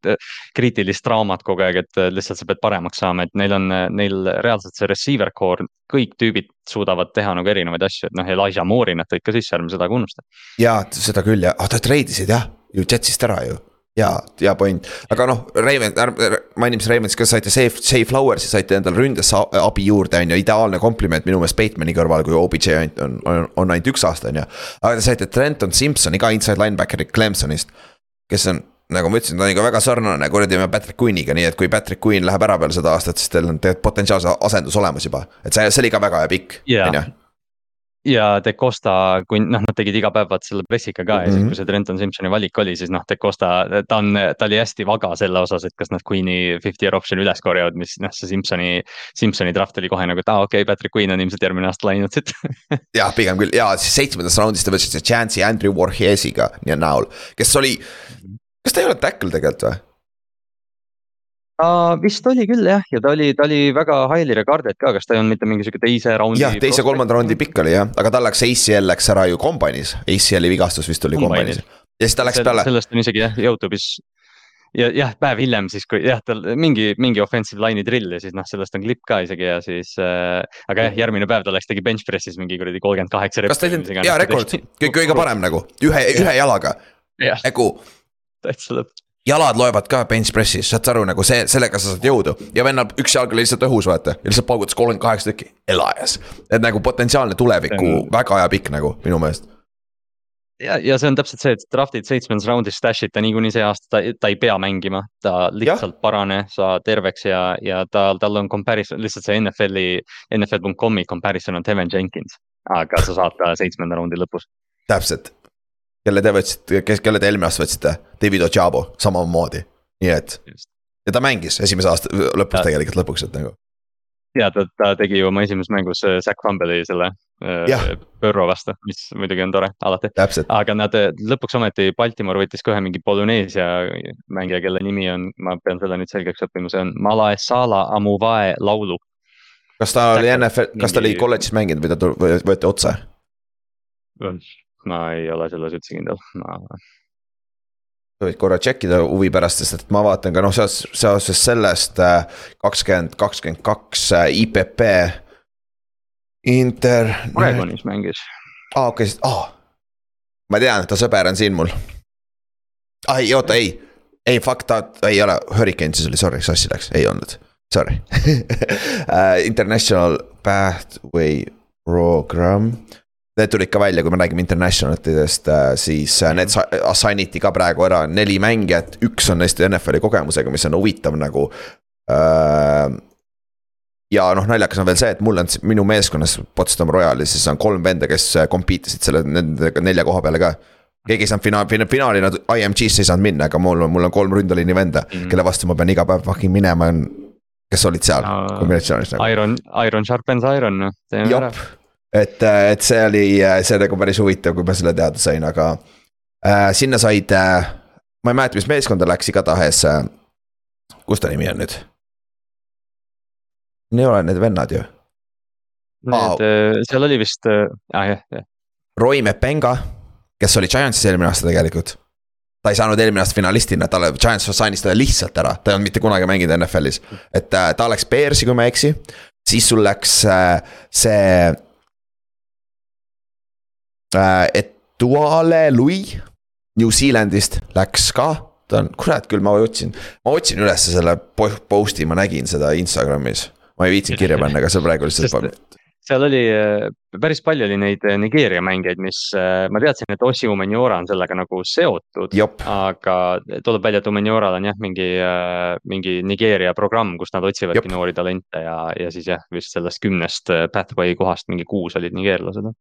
kriitilist draamat kogu aeg, et lihtsalt sa pead paremaks saama, et neil on, neil reaalselt see receiver core, kõik tüübid suudavad teha nagu erinevaid asju, et noh, Elijah Moore'i nad tõid ka sisse, ärme seda ka unusta. ja seda küll ja, ah ta treidisid jah, ju Jetsist ära ju ja, hea point, aga noh, Raymond, mainime siis Raymondis, kas saite Safe, Safe Flowers'i saite endale ründesse abi juurde, on ju, ideaalne kompliment minu meelest Batemani kõrval, kui OBJ on, on, on ainult üks aasta, on ju. aga te saite Trenton Simpsoni ka inside linebackeri Clemsonist, kes on nagu ma ütlesin, ta on ikka väga sarnane kuradi Patrick Queen'iga, nii et kui Patrick Queen läheb ära peale seda aastat, siis teil on tegelikult potentsiaalse asendus olemas juba. et see, see oli ka väga hea pikk on ju ja De Costa, kui noh, nad tegid iga päev vaata selle pressiga ka mm -hmm. ja siis, kui see Trenton Simpsoni valik oli, siis noh, De Costa, ta on, ta oli hästi vaga selle osas, et kas nad Queen'i fifty year option'i üles korjavad, mis noh, see Simpsoni, Simpsoni draft oli kohe nagu, et aa ah, okei okay,, Patrick Queen on ilmselt järgmine aasta läinud siit *laughs* jah, pigem küll ja siis seitsmendas raundis te võtsite chance'i Andrew Warhesiga näol, kes oli, kas ta ei ole tackle tegelikult või? Ta vist oli küll jah, ja ta oli, ta oli väga highly regarded ka, kas ta ei olnud mitte mingi sihuke teise raundi. jah, teise-kolmanda raundi pikk oli jah, aga tal läks ACL läks ära ju kombinis, ACL-i vigastus vist oli kombinis. ja siis ta läks peale. sellest on isegi jah, Youtube'is ja jah, päev hiljem siis, kui jah, tal mingi, mingi offensive line'i drill ja siis noh, sellest on klipp ka isegi ja siis äh,. aga jah, järgmine päev ta läks, tegi bench press'is mingi kuradi kolmkümmend kaheksa. kas ta teinud, jaa rekord, kõige parem nagu, ühe, ühe jalaga. nagu. täitsa lõpp jalad loevad ka bench press'is, saad sa aru, nagu see, sellega sa saad jõudu ja vennal üks jalg oli lihtsalt õhus, vaata. ja lihtsalt paugutas kolmkümmend kaheksa tükki, elajas. et nagu potentsiaalne tuleviku on... väga hea pikk nagu minu meelest. ja, ja see on täpselt see, et draft'id seitsmendas raundis stash'id ta niikuinii see aasta, ta, ta ei pea mängima. ta lihtsalt ja. parane, saa terveks ja, ja ta, tal on comparison, lihtsalt see NFL-i, NFL.com'i comparison on Devin Jenkins. aga sa saad ta seitsmenda raundi lõpus. täpselt kelle te võtsite, kes, kelle te eelmine aasta võtsite, David Ojabo samamoodi, nii et. ja ta mängis esimese aasta lõpus ja. tegelikult lõpuks, et nagu. ja ta, ta tegi ju oma esimeses mängus äh, Zack Fumble'i selle Jah. äh, vastu, mis muidugi on tore alati. aga nad äh, lõpuks ometi Baltimore võttis ka ühe mingi Polüneesia mängija, kelle nimi on, ma pean selle nüüd selgeks õppima, see on Malaesala Amuvae laulu. kas ta oli Täpselt, NFL, kas ta oli kolledžis mänginud või ta võeti otse? Ma ei ole selles üldse kindel, ma võid korra tšekkida huvi pärast, sest et ma vaatan ka noh, seoses, seoses sellest äh, kakskümmend, kakskümmend kaks äh, IPP. Inter. Oregonis mängis. aa, okei, aa. ma tean, ta sõber on siin mul. aa ei, oota, ei, ei fuck ta ei ole, Hurricanesis oli, sorry, sassi läks, ei olnud, sorry uh. *laughs* International Pathway Program. Need tulid ka välja, kui me räägime international itest, siis äh, need sa- assign iti ka praegu ära, neli mängijat, üks on neist NFL-i kogemusega, mis on huvitav nagu uh, ja noh, naljakas on veel see, et mul on minu meeskonnas Potsdam Royalis, siis on kolm venda, kes äh, compete isid selle nende nelja koha peale ka. keegi ei saanud fina-, fina-, finaali nad IMG-sse ei saanud minna, aga mul on, mul on kolm ründeliini venda mm. -hmm. kelle vastu ma pean iga päev fucking minema, kes olid seal Aa. kombinatsioonis nagu. Iron, Iron sharpens iron, noh, teeme ära jop, et, et see oli, see nagu päris huvitav, kui ma selle teada sain, aga äh, sinna said äh,, ma ei mäleta, mis meeskonda läks, igatahes äh,. kus ta nimi on nüüd? ei ole need vennad ju. Need, seal oli vist, ah jah, jah, Roy Mepenga, kes oli Giantsis eelmine aasta tegelikult. ta ei saanud eelmine aasta finalistina, talle, Giants sainis ta lihtsalt ära, ta ei olnud mitte kunagi mänginud NFL-is. et äh, ta läks Bearsi, kui ma ei eksi, siis sul läks äh, see äh,. Etuale Louis New Zealandist läks ka, ta on, kurat küll, ma otsin, ma otsin üles selle po- post'i, ma nägin seda Instagramis. ma ei viitsinud kirja panna, aga see praegu lihtsalt Sest- seal oli äh, päris palju oli neid äh, Nigeeria mängijaid, mis äh, ma teadsin, et Ossi Umeniora on sellega nagu seotud. aga tuleb välja, et Umenioral on jah, mingi, mingi Nigeeria programm, kus nad otsivadki noori talente ja, ja siis jah, vist sellest kümnest äh, pathway kohast mingi kuus olid nigeerlased.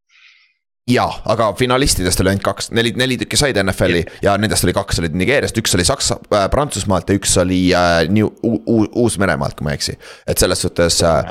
jaa, aga finalistidest oli ainult kaks, neli, neli tükki said NFL-i ja nendest oli kaks olid Nigeeriast, üks oli Saksa äh,, Prantsusmaalt ja üks oli äh, New-, Uus-Meremaalt, kui ma ei eksi. et selles suhtes äh,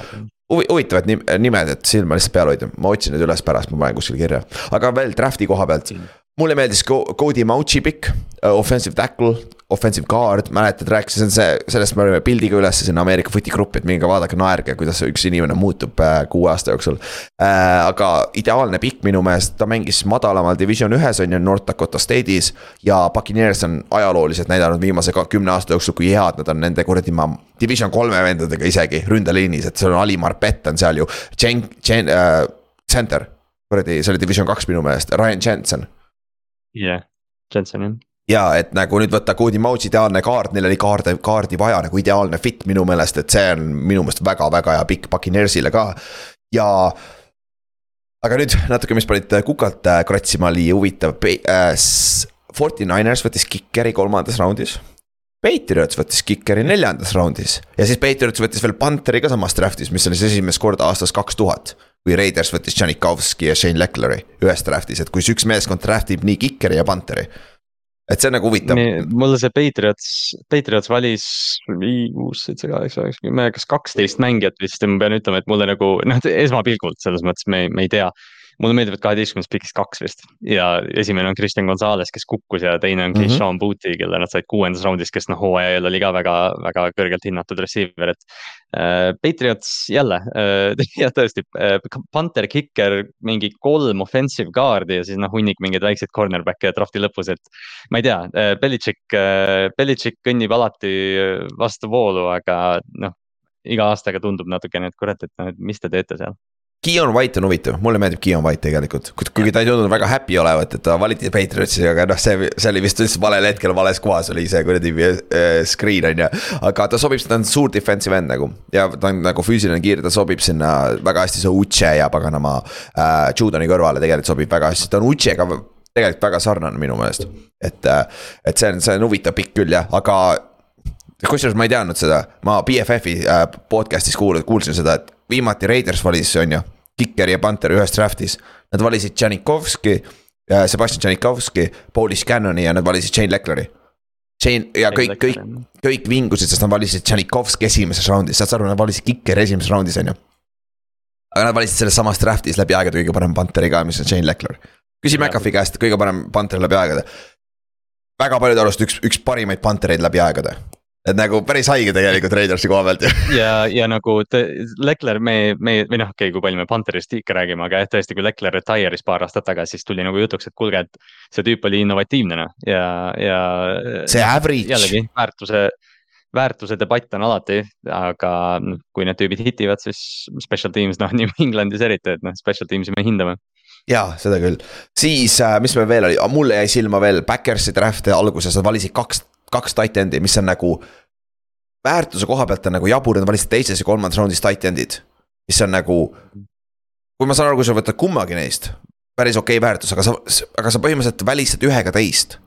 huvi- huvitavad nim- nimed, et silma lihtsalt peal hoida, ma otsin need üles pärast, ma panen kuskile kirja. aga veel draft'i koha pealt, mulle meeldis Cody Mauchi pikk, offensive tackle, offensive guard, mäletad, rääkisin see, sellest me olime pildiga üles sinna Ameerika footi gruppi, et minge vaadake, naerge, kuidas üks inimene muutub äh, kuue aasta jooksul äh,. aga ideaalne pikk minu meelest, ta mängis madalamal division ühes on ju North Dakota State'is. ja Puccaneers on ajalooliselt näidanud viimase kümne aasta jooksul, kui head nad on nende kuradi ma division kolme vendadega isegi ründeliinis, et seal on Ali Marpet on seal ju, Jen-, Jen- äh,, center. kuradi, see oli division kaks minu meelest, Ryan Jensen jah, Jensen jah. ja et nagu nüüd võtta Cody Mauchi ideaalne kaart, neil oli kaarde, kaardi vaja nagu ideaalne fit minu meelest, et see on minu meelest väga-väga hea pikk Puccaneersile ka ja. aga nüüd natuke, mis panid kukalt äh, kratsima, oli huvitav äh,. Forty Niners võttis Kikeri kolmandas raundis. Patriots võttis Kikeri neljandas raundis ja siis Patriots võttis veel Pantheri ka samas draft'is, mis oli siis esimest korda aastast kaks tuhat. Kui Raiders võttis Janikovski ja Shane Leclerc'i ühes draft'is, et kui üks meeskond draft ib nii Kikeri ja Pantheri et see on nagu huvitav. mulle see Patriots, Patriots valis viis, kuus, seitse, kaheksa, üheksa, kümme, kas kaksteist mängijat vist ja ma pean ütlema, et mulle nagu noh, esmapilgult selles mõttes me, me ei tea. Mulle meeldivad kaheteistkümnest pikist kaks vist ja esimene on Christian Gonzalez, kes kukkus ja teine on Mhm. Keishawn mm -hmm. Booty, kelle nad said kuuendas raundis, kes noh, hooaja eel oli ka väga, väga kõrgelt hinnatud receiver, et äh,. Patriots jälle äh, *laughs* jah tõesti äh,, Panther, Kicker, mingi kolm offensive guard'i ja siis noh, hunnik mingeid väikseid cornerback'e drafti lõpus, et ma ei tea, Belichik, Belichik kõnnib alati äh, vastu voolu, aga noh, iga aastaga tundub natukene, et kurat, et noh, et mis te teete seal. Keon White on huvitav, mulle meeldib Keon White tegelikult, kuigi ta ei tundunud väga happy olevat, et ta valiti Patriotsi, aga noh, see, see oli vist lihtsalt valel hetkel vales kohas oli see kuradi äh, screen on ju. aga ta sobib, ta on suur defensive end nagu. Ja ta on nagu füüsiline kiire, ta sobib sinna väga hästi see Uche ja paganama äh, Judoni kõrvale tegelikult sobib väga hästi, ta on Uchega tegelikult väga sarnane minu meelest. et, et see on, see on huvitav pikk küll jah, aga kusjuures ma ei teadnud seda, ma BFF-i äh, podcast'is kuul-, kuulsin seda, et viimati Raiders valis, on ju, Kicker ja Panther ühes draft'is. Nad valisid Janikovski, Sebastian Janikovski, Polish Cannoni ja nad valisid Shane Leclerc'i. Shane ja kõik, kõik, kõik vingusid, sest nad valisid Tšanikovski esimeses raundis, saad sa aru, nad valisid Kikeri esimeses raundis, on ju. aga nad valisid selles samas draft'is läbi aegade kõige parem Pantheri ka, mis on Shane Leckler. küsi McAfee käest, kõige parem Panther läbi aegade. väga paljude arust üks, üks parimaid Panthereid läbi aegade et nagu päris haige tegelikult Raidersi koha pealt ju. ja, ja nagu Lekler, me, me või noh, okei okay,, kui palju me Pantherist ikka räägime, aga jah, tõesti, kui Lekler retire'is paar aastat tagasi, siis tuli nagu jutuks, et kuulge, et see tüüp oli innovatiivne noh ja, ja. see average. jällegi väärtuse, väärtuse debatt on alati, aga kui need tüübid hitivad, siis special teams noh, *laughs* New Englandis eriti, et noh, special teams'i me hindame jaa, seda küll, siis äh, mis meil veel oli, mulle jäi silma veel Backersi draft'i alguses, nad valisid kaks kaks tight end'i, mis on nagu. väärtuse koha pealt on nagu jabur, nad valisid teises ja kolmandas raundis tight end'id, mis on nagu. kui ma saan aru, kui sa võtad kummagi neist, päris okei okay väärtus, aga sa, aga sa põhimõtteliselt välistad ühega teist.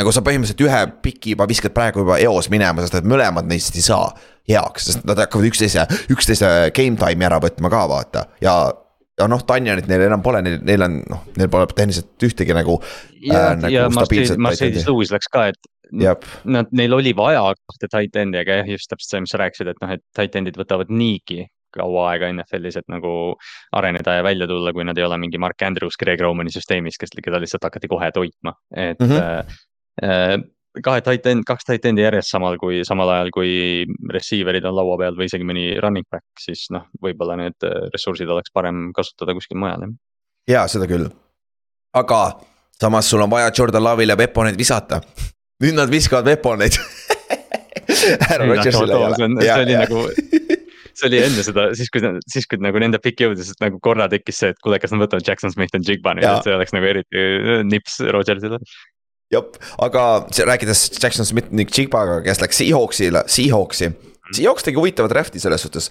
nagu sa põhimõtteliselt ühe piki juba viskad praegu juba eos minema, sest et mõlemad neist ei saa heaks, sest nad hakkavad üksteise, üksteise game time'i ära võtma ka vaata ja ja noh, Tanjanit neil enam pole, neil, neil on noh, neil pole tehniliselt ühtegi nagu. ja äh,, nagu ja Mercedes, Lewis läks ka, et Nad, neil oli vaja kahte tight end'i, aga jah, just täpselt see, mis sa rääkisid, et noh, et tight end'id võtavad niigi kaua aega NFL-is, et nagu areneda ja välja tulla, kui nad ei ole mingi Mark Andrews, Greg Romani süsteemis, kes, keda lihtsalt hakati kohe toitma, et mm. -hmm. äh, kahe tight end, kaks tight end'i järjest samal kui, samal ajal kui receiver'id on laua peal või isegi mõni running back, siis noh, võib-olla need äh, ressursid oleks parem kasutada kuskil mujal jah. ja seda küll, aga samas sul on vaja Jordan Love'ile Veponeid visata nüüd nad viskavad veponeid härra *laughs* Rodgersile jälle. see oli nagu, *laughs* see oli enne seda, siis kui, siis kui nagu nende pikk jõudis, et nagu korra tekkis see, et kuule, kas nad võtavad Jackson Smith and Jigba nüüd, et see oleks nagu eriti äh, nips Rodgersile jah, aga rääkides Jackson Smith ning Jigbaga, kes läks Seahawksile, Seahawksi. Mhm. Seahawks tegi huvitava draft'i selles suhtes.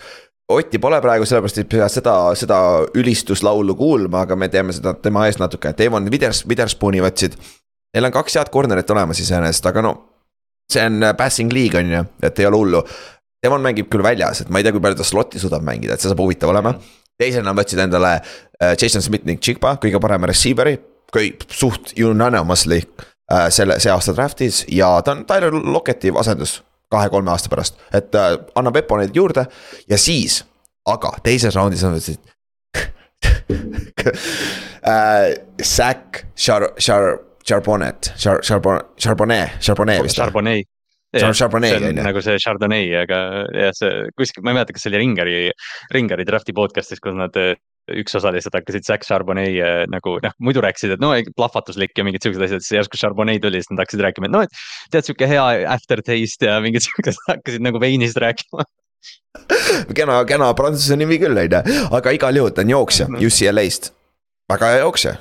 Otti pole praegu sellepärast, et pea seda, seda ülistuslaulu kuulma, aga me teeme seda tema eest natuke, Devon Widers, Witherspooni võtsid Neil on kaks head corner'it olemas iseenesest, aga no see on äh, passing league on ju, et ei ole hullu. Devon mängib küll väljas, et ma ei tea, kui palju ta slot'i suudab mängida, et see saab huvitav olema. teisena võtsid endale äh, Jason Smith ning Chigba, kõige parema receiver'i, kõik suht unanimously äh, selle, see aasta draft'is ja ta on Tyler Locketti asendus kahe-kolme aasta pärast, et äh, annab Eponeid juurde ja siis, aga teises raundis on võtsid *laughs* äh, Zack Char-, Char-, Charbonnet, Char-, Charbon-, Charbonnet, Charbonnet vist. Charbonnet. Chardonnay on ju. nagu see Chardonnay, aga jah, see kuskil, ma ei mäleta, kas see oli Ringari, Ringari drafti podcast'is, kus nad üks osa lihtsalt hakkasid Zack Charbonnet nagu noh, muidu rääkisid, et no plahvatuslik ja mingid siuksed asjad, siis järsku Charbonnet tuli, siis nad hakkasid rääkima, et noh, et tead, sihuke hea aftertaste ja mingid *laughs* siuksed hakkasid nagu veinist rääkima kena, kena prantsuse nimi küll, on ju, aga igal juhul ta on jooksja UCLA-st, väga hea jooksja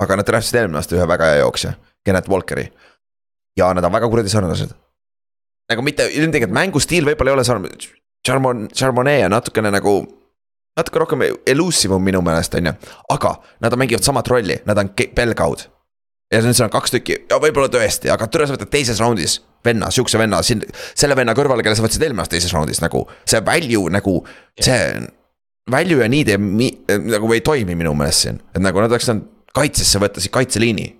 aga nad draftisid eelmine aasta ühe väga hea jooksja, Kennet Walkeri. ja nad on väga kuradi sarnased. nagu mitte, ilmtingimata mängustiil võib-olla ei ole sarnane, Charmon-, Charmonet on natukene nagu. natuke rohkem elusive minu meelest, on ju, aga nad mängivad samat rolli, nad on pelgaud. ja nüüd seal on kaks tükki, võib-olla tõesti, aga türa sa võtad teises raundis venna, sihukese venna siin, selle venna kõrvale, kelle sa võtsid eelmine aasta teises raundis nagu, see value nagu, see. Value ja need ei, nagu ei toimi minu meelest siin, et nagu nad oleks saanud kaitsesse võtta siis kaitseliini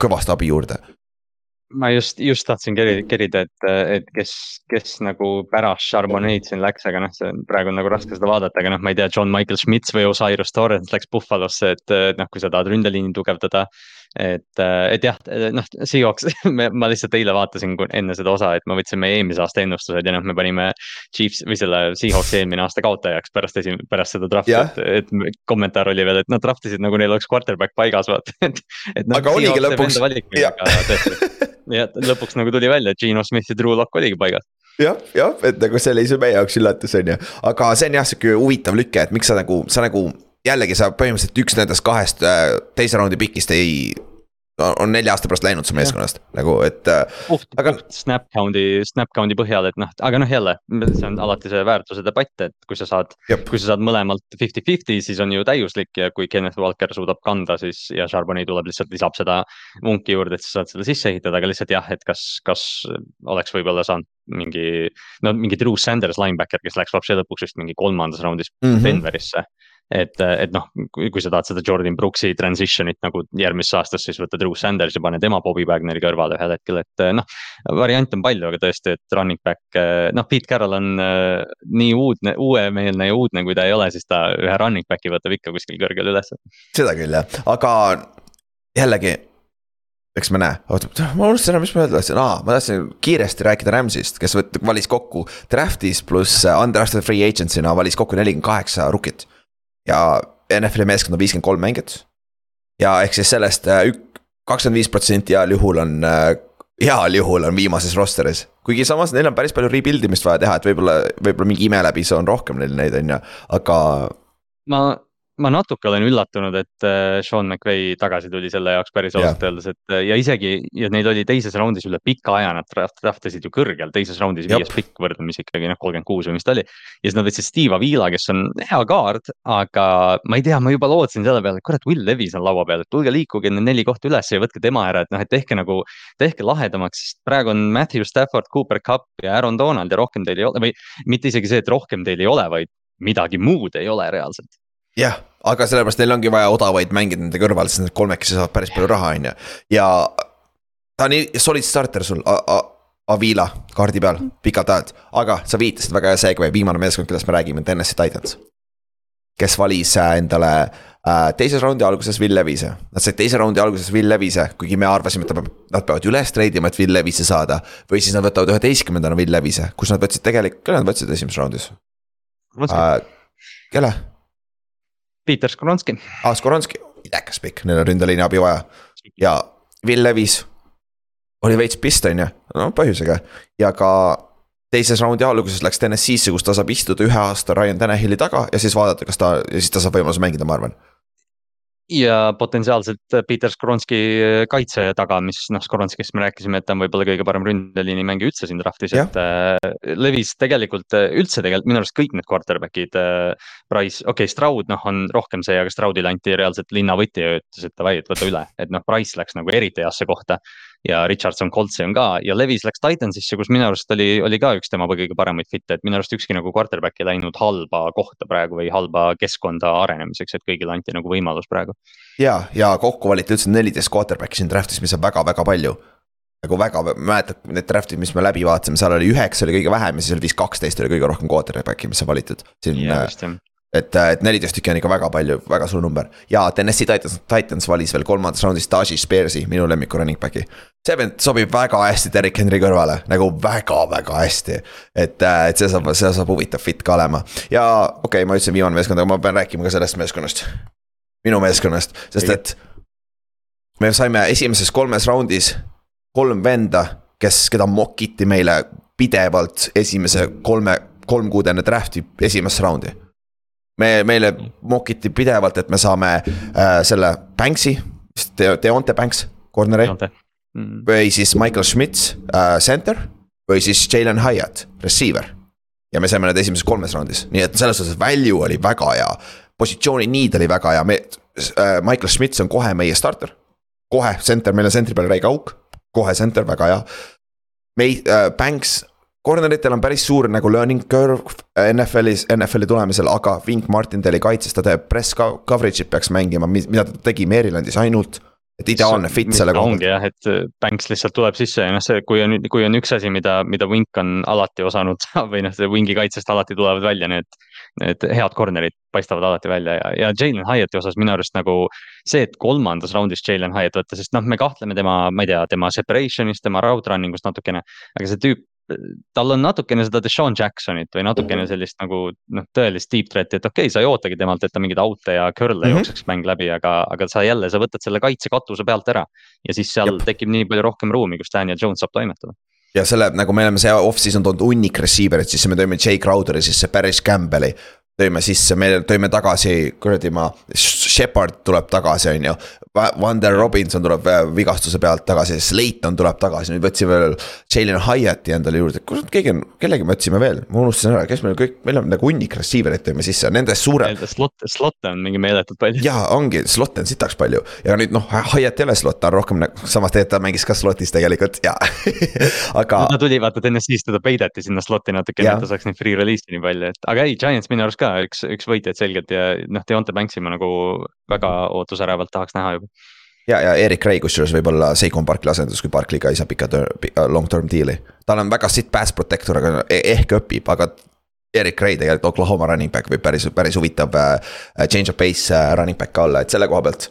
kõvasti abi juurde. ma just, just tahtsin kerida, et, et kes, kes nagu pärast Charbonnet siin läks, aga noh, see praegu on nagu raske seda vaadata, aga noh, ma ei tea, John Michael Schmitz või Osiris Torrens läks Buffalosse, et noh, kui sa tahad ründeliini tugevdada et, äh, et jah, noh, Seahawks *laughs* ma lihtsalt eile vaatasin enne seda osa, et me võtsime eelmise aasta ennustused ja noh, me panime Chiefs või selle Seahawksi eelmine aasta kaotajaks pärast esi-, pärast seda draft'i yeah., et, et kommentaar oli veel, et nad draft isid nagu neil oleks quarterback paigas, vaata, et. et noh, aga oligi lõpuks. *laughs* ja lõpuks nagu tuli välja, et Gino Smith ja Drew Lock oligi paigas jah, jah, et nagu see oli see meie jaoks üllatus, on ju, aga see on jah, sihuke huvitav lüke, et miks sa nagu, sa nagu jällegi sa põhimõtteliselt üks nendest kahest äh, teise raundi pikist ei on nelja aasta pärast läinud su meeskonnast nagu, et. Äh, puht aga..., puht snap count'i, snap count'i põhjal, et noh, aga noh, jälle, see on alati see väärtuse debatt, et kui sa saad, kui sa saad mõlemalt fifty-fifty, siis on ju täiuslik ja kui Kenneth Walker suudab kanda, siis ja Charbonnet tuleb lihtsalt lisab seda vunki juurde, et sa saad seda sisse ehitada, aga lihtsalt jah, et kas, kas oleks võib-olla saanud mingi. no mingi Drew Sanders linebacker, kes läks vapsi lõpuks vist mingi kolmandas raundis mm -hmm. Denverisse et, et noh, kui sa tahad seda Jordan Brooks'i transition'it nagu järgmisesse aastasse, siis võta Drew Sanders ja pane tema Bobby Wagneri kõrvale ühel hetkel, et noh. variante on palju, aga tõesti, et running back, noh, Pete Carroll on äh, nii uudne, uuemeelne ja uudne, kui ta ei ole, siis ta ühe running back'i võtab ikka kuskil kõrgel üles. seda küll jah, aga jällegi eks me näe, oota, ma unustasin ära, mis ma öelda tahtsin, aa, ma tahtsin kiiresti rääkida Rams'ist, kes valis kokku draft'is pluss undrafted free agency'na valis kokku nelikümmend kaheksa rookit ja NFL-i meeskond on viiskümmend kolm mängijat. ja ehk siis sellest äh, ük-, kakskümmend viis protsenti heal juhul on, äh, heal juhul on viimases roster'is. kuigi samas neil on päris palju rebuild imist vaja teha, et võib-olla, võib-olla mingi ime läbi see on rohkem neil neid, on ju, aga. ma ma natuke olen üllatunud, et äh, Sean McVay tagasi tuli selle jaoks päris ausalt öeldes, et äh, ja isegi ja neid oli teises raundis üle pika aja, nad draft isid ju kõrgel, teises raundis viies pikk võrdlemisi ikkagi noh, kolmkümmend kuus või mis ta oli. ja siis nad võtsid Steve Avila, kes on hea kaart, aga ma ei tea, ma juba lootsin selle peale, et kurat, Will Levis on laua peal, et tulge liikuge need neli kohta üles ja võtke tema ära, et noh, et tehke nagu, tehke lahedamaks, sest praegu on Matthew Stafford, Cooper Cup ja Aaron Donald ja rohkem teil ei ole või mitte isegi see, et rohkem teil ei ole, vaid midagi muud ei ole reaalselt. Jah, aga sellepärast neil ongi vaja odavaid mängida nende kõrval, sest need kolmekesi saavad päris palju raha, on ju. ja ta on solid starter sul, Avila kaardi peal pikalt ajalt, aga sa viitasid väga hea segue, viimane meeskond, kellest me räägime, Tennessee Titans. kes valis äh, endale äh, teises raundi alguses Will Levise, nad said teise raundi alguses Will Levise, kuigi me arvasime, et ta peab, nad peavad üles treidima, et Will Levise saada. või siis nad võtavad üheteistkümnendana Will Levise, kus nad võtsid tegelikult, kelle nad võtsid esimeses raundis? Äh, kelle? Peter Skoronski. aa, Skoronski, idekas pikk, neil on ründeliini abi vaja. Ja Will Levis oli veits pist, on ju, no põhjusega. Ja ka teises raundi alguses läks TNS-isse, kus ta saab istuda ühe aasta Ryan Tanahili taga ja siis vaadata, kas ta ja siis ta saab võimaluse mängida, ma arvan ja potentsiaalselt Peter Skoronski kaitse taga, mis noh, Skoronskist me rääkisime, et ta on võib-olla kõige parem ründeliini mängija üldse siin draft'is, et äh, Levis tegelikult äh, üldse tegelikult minu arust kõik need quarterback'id äh,. Price, okei okay,, Stroud noh, on rohkem see, aga Stroudile anti reaalselt linnavõti ja ütles, et davai, et võta üle, et noh, Price läks nagu eriti heasse kohta ja Richardson Coltsi on ka ja Levis läks Titansisse, kus minu arust oli, oli ka üks tema kõige paremaid fit'e, et minu arust ükski nagu quarterback ei läinud halba kohta praegu või halba keskkonda arenemiseks, et kõigile anti nagu võimalus praegu. ja, ja kokku valiti üldse neliteist quarterback'i siin draft'is, mis on väga-väga palju nagu väga, mäletad need draft'id, mis me läbi vaatasime, seal oli üheksa oli kõige vähem ja siis oli vist kaksteist oli kõige rohkem quarterback'i, mis on valitud. siin ja, et, äh, et neliteist tükki on ikka väga palju, väga suur number ja Tennessee Titans, Titans valis veel kolmandas raundis Tashi Spearsi, minu lemmiku running back'i. see vend sobib väga hästi Derek Henry kõrvale, nagu väga-väga hästi. et, äh, et see saab, see saab huvitav fit ka olema ja okei okay,, ma ütlesin viimane meeskond, aga ma pean rääkima ka sellest meeskonnast. minu meeskonnast, sest et me saime esimeses kolmes raundis kolm venda, kes, keda mock-iti meile pidevalt esimese kolme, kolm kuud enne draft'i esimesse raundi me, meile mokiti pidevalt, et me saame äh, selle Banks'i, Deonte Banks, corner'i. Mm. või siis Michael Schmitz äh,, center või siis Jalen Hyatt, receiver. ja me saime need esimeses kolmes raundis, nii et selles suhtes value oli väga hea. positsiooni need oli väga hea, me äh,, Michael Schmitz on kohe meie starter. kohe center, meil on center'i peal räige auk, kohe center, väga hea. Mei- äh,, Banks Corner itel on päris suur nagu learning curve NFL-is, NFL-i tulemisel, aga Wink Martindali kaitses ta teeb press coverage'it peaks mängima, mida ta tegi Marylandis ainult. et ideaalne fit selle koha pealt. ongi jah, et Banks lihtsalt tuleb sisse ja noh, see, kui on, kui on üks asi, mida, mida Wink on alati osanud *laughs* või noh, see Wingi kaitsest alati tulevad välja need. Need head corner'id paistavad alati välja ja, ja Jalen Hyatt'i osas minu arust nagu see, et kolmandas raundis Jalen Hyatt võtta, sest noh, me kahtleme tema, ma ei tea, tema separation'is, tema route running ust natukene. aga see tüüp tal on natukene seda Deshaun Jacksonit või natukene mhm. sellist nagu noh, tõelist deep threat'i, et okei okay,, sa ei ootagi temalt, et ta mingeid out'e ja curl'e mm -hmm. jookseks mäng läbi, aga, aga sa jälle, sa võtad selle kaitsekatuse pealt ära. ja siis seal Jep. tekib nii palju rohkem ruumi, kus Daniel Jones saab toimetada ja selle, nagu me oleme see off-season toonud hunnik receiver'it, siis me tõime Jay Crowderi sisse, Paris Campbell'i. tõime sisse, me tõime tagasi kuradi ma Shepard tuleb tagasi, on ju. Wander Robinson tuleb äh, vigastuse pealt tagasi, Slayton tuleb tagasi, nüüd võtsime veel Jalen Hyatt'i endale juurde, kurat, keegi on, kellegi me võtsime veel, ma unustasin ära, kes meil kõik, meil on nagu hunnik receiver'it tõime sisse, nendest suurem. Slot, slot'e on mingi meeletult palju. jaa, ongi, slot'e on sitaks palju ja nüüd noh, Hyatt ei ole slot, ta on rohkem nagu, samas tegelikult ta mängis ka slot'is tegelikult ja *laughs* aga. ta tuli vaata, et enne siis teda peideti sinna slot'i natuke, et ta saaks neid free release'i nii palju, et aga ei, Giants minu arust ka üks, üks võitjaid selgelt ja noh, Deonte Banks'i ma nagu väga ootusärevalt tahaks näha juba ja, ja Erik Ray kusjuures võib olla Seikon Barkli asendus, kui Barkli ka ei saa pika long term deal'i. tal on väga sitt pass protector, aga e-, ehk õpib, aga Erik Ray tegelikult Oklahoma running back võib päris, päris huvitav uh, change of pace running back ka olla, et selle koha pealt.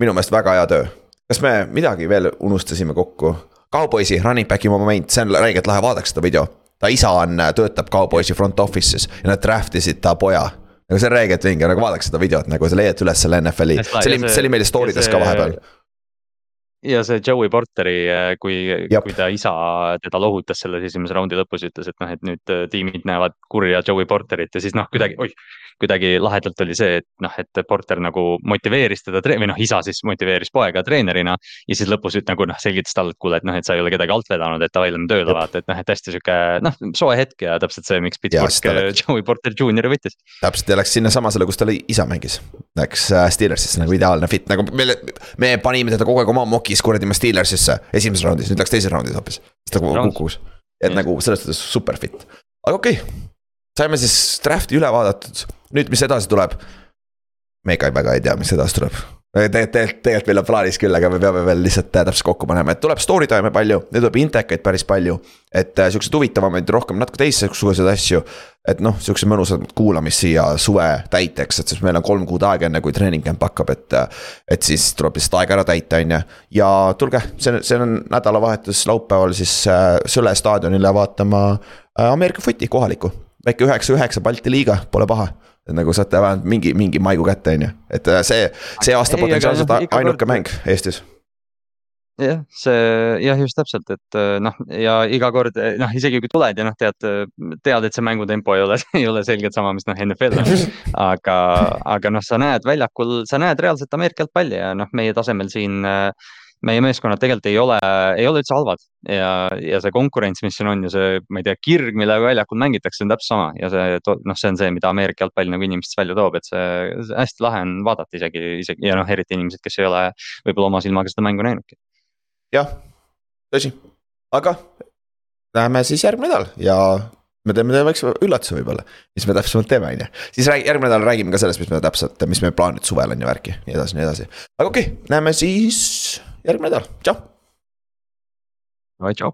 minu meelest väga hea töö. kas me midagi veel unustasime kokku? Cowboysi running back'i moment, see on räigelt lahe, vaadake seda video. ta isa on, töötab Cowboysi front office'is ja nad draft isid ta poja nagu see on räigelt vinge, nagu vaadake seda videot nagu sa leiad üles selle NFL-i, see oli, see oli meil story des ka vahepeal ja see Joey Porteri, äh, kui, kui ta isa teda lohutas selles esimese raundi lõpus, ütles, et noh, et nüüd äh, tiimid näevad kurja Joey Porterit ja siis noh, kuidagi, oih. Kuidagi lahedalt oli see, et noh, et Porter nagu motiveeris teda või noh, isa siis motiveeris poega treenerina. ja siis lõpus nagu noh, selgitas talle, et kuule, et noh, et sa ei ole kedagi alt vedanud, et davai, lähme tööle vaata, et noh, et hästi sihuke noh, soe hetk ja täpselt see, miks Pittsburgh äh, Joey Porter Juniori võttis. täpselt ja läks sinnasamasele, kus tal isa mängis, läks Steelersisse nagu ideaalne fit, nagu me, me panime teda kogu aeg oma moki kukis kuradi Steelersisse esimeses raundis, nüüd läks teises raundis hoopis. siis ta kukkus, et nagu selles suhtes super fit, aga okei okay.. saime siis draft'i üle vaadatud, nüüd, mis edasi tuleb? me ka väga ei tea, mis edasi tuleb tegelikult, tegelikult, tegelikult meil on plaanis küll, aga me peame veel lihtsalt äh, täpselt kokku panema, et tuleb story time'e palju, nüüd tuleb intekaid päris palju. et äh, siukseid huvitavamaid, rohkem natuke teistsuguseid asju. et noh, siukseid mõnusaid kuulamisi siia suve täiteks, et siis meil on kolm kuud aega, enne kui treening camp hakkab, et. Äh, et siis tuleb lihtsalt aega ära täita, on ju, ja tulge, see, see on nädalavahetus laupäeval siis Sõle staadionile vaatama Ameerika footi kohalikku. väike üheksa, üheksa Balti liiga, pole paha nagu saate vähemalt mingi, mingi maigu kätte, on ju, et äh, see, see aasta ei, potentsiaalselt no, ainuke kord... mäng Eestis jah, see jah, just täpselt, et äh, noh, ja iga kord noh, isegi kui tuled ja noh, tead, tead, et see mängutempo ei ole, *laughs* ei ole selgelt sama, mis noh, NFL on. *laughs* aga, aga noh, sa näed väljakul, sa näed reaalselt Ameerika jalgpalli ja noh, meie tasemel siin äh, meie meeskonnad tegelikult ei ole, ei ole üldse halvad ja, ja see konkurents, mis siin on ja see, ma ei tea, kirg, millega väljakul mängitakse, on täpselt sama ja see, noh, see on see, mida Ameerika jalgpall nagu inimestest välja toob, et see, see hästi lahe on vaadata isegi, isegi ja noh, eriti inimesed, kes ei ole võib-olla oma silmaga seda mängu näinudki. jah, tõsi, aga läheme siis järgmine nädal ja me teeme teile väikse üllatuse võib-olla, mis me täpsemalt teeme, on ju. siis räägi, järgmine nädal räägime ka sellest, mis me täpselt, mis meie plaanid suvel on ja värki, nii edasi, nii edasi. aga okei okay,, näeme siis järgmine nädal, tšau. tšau.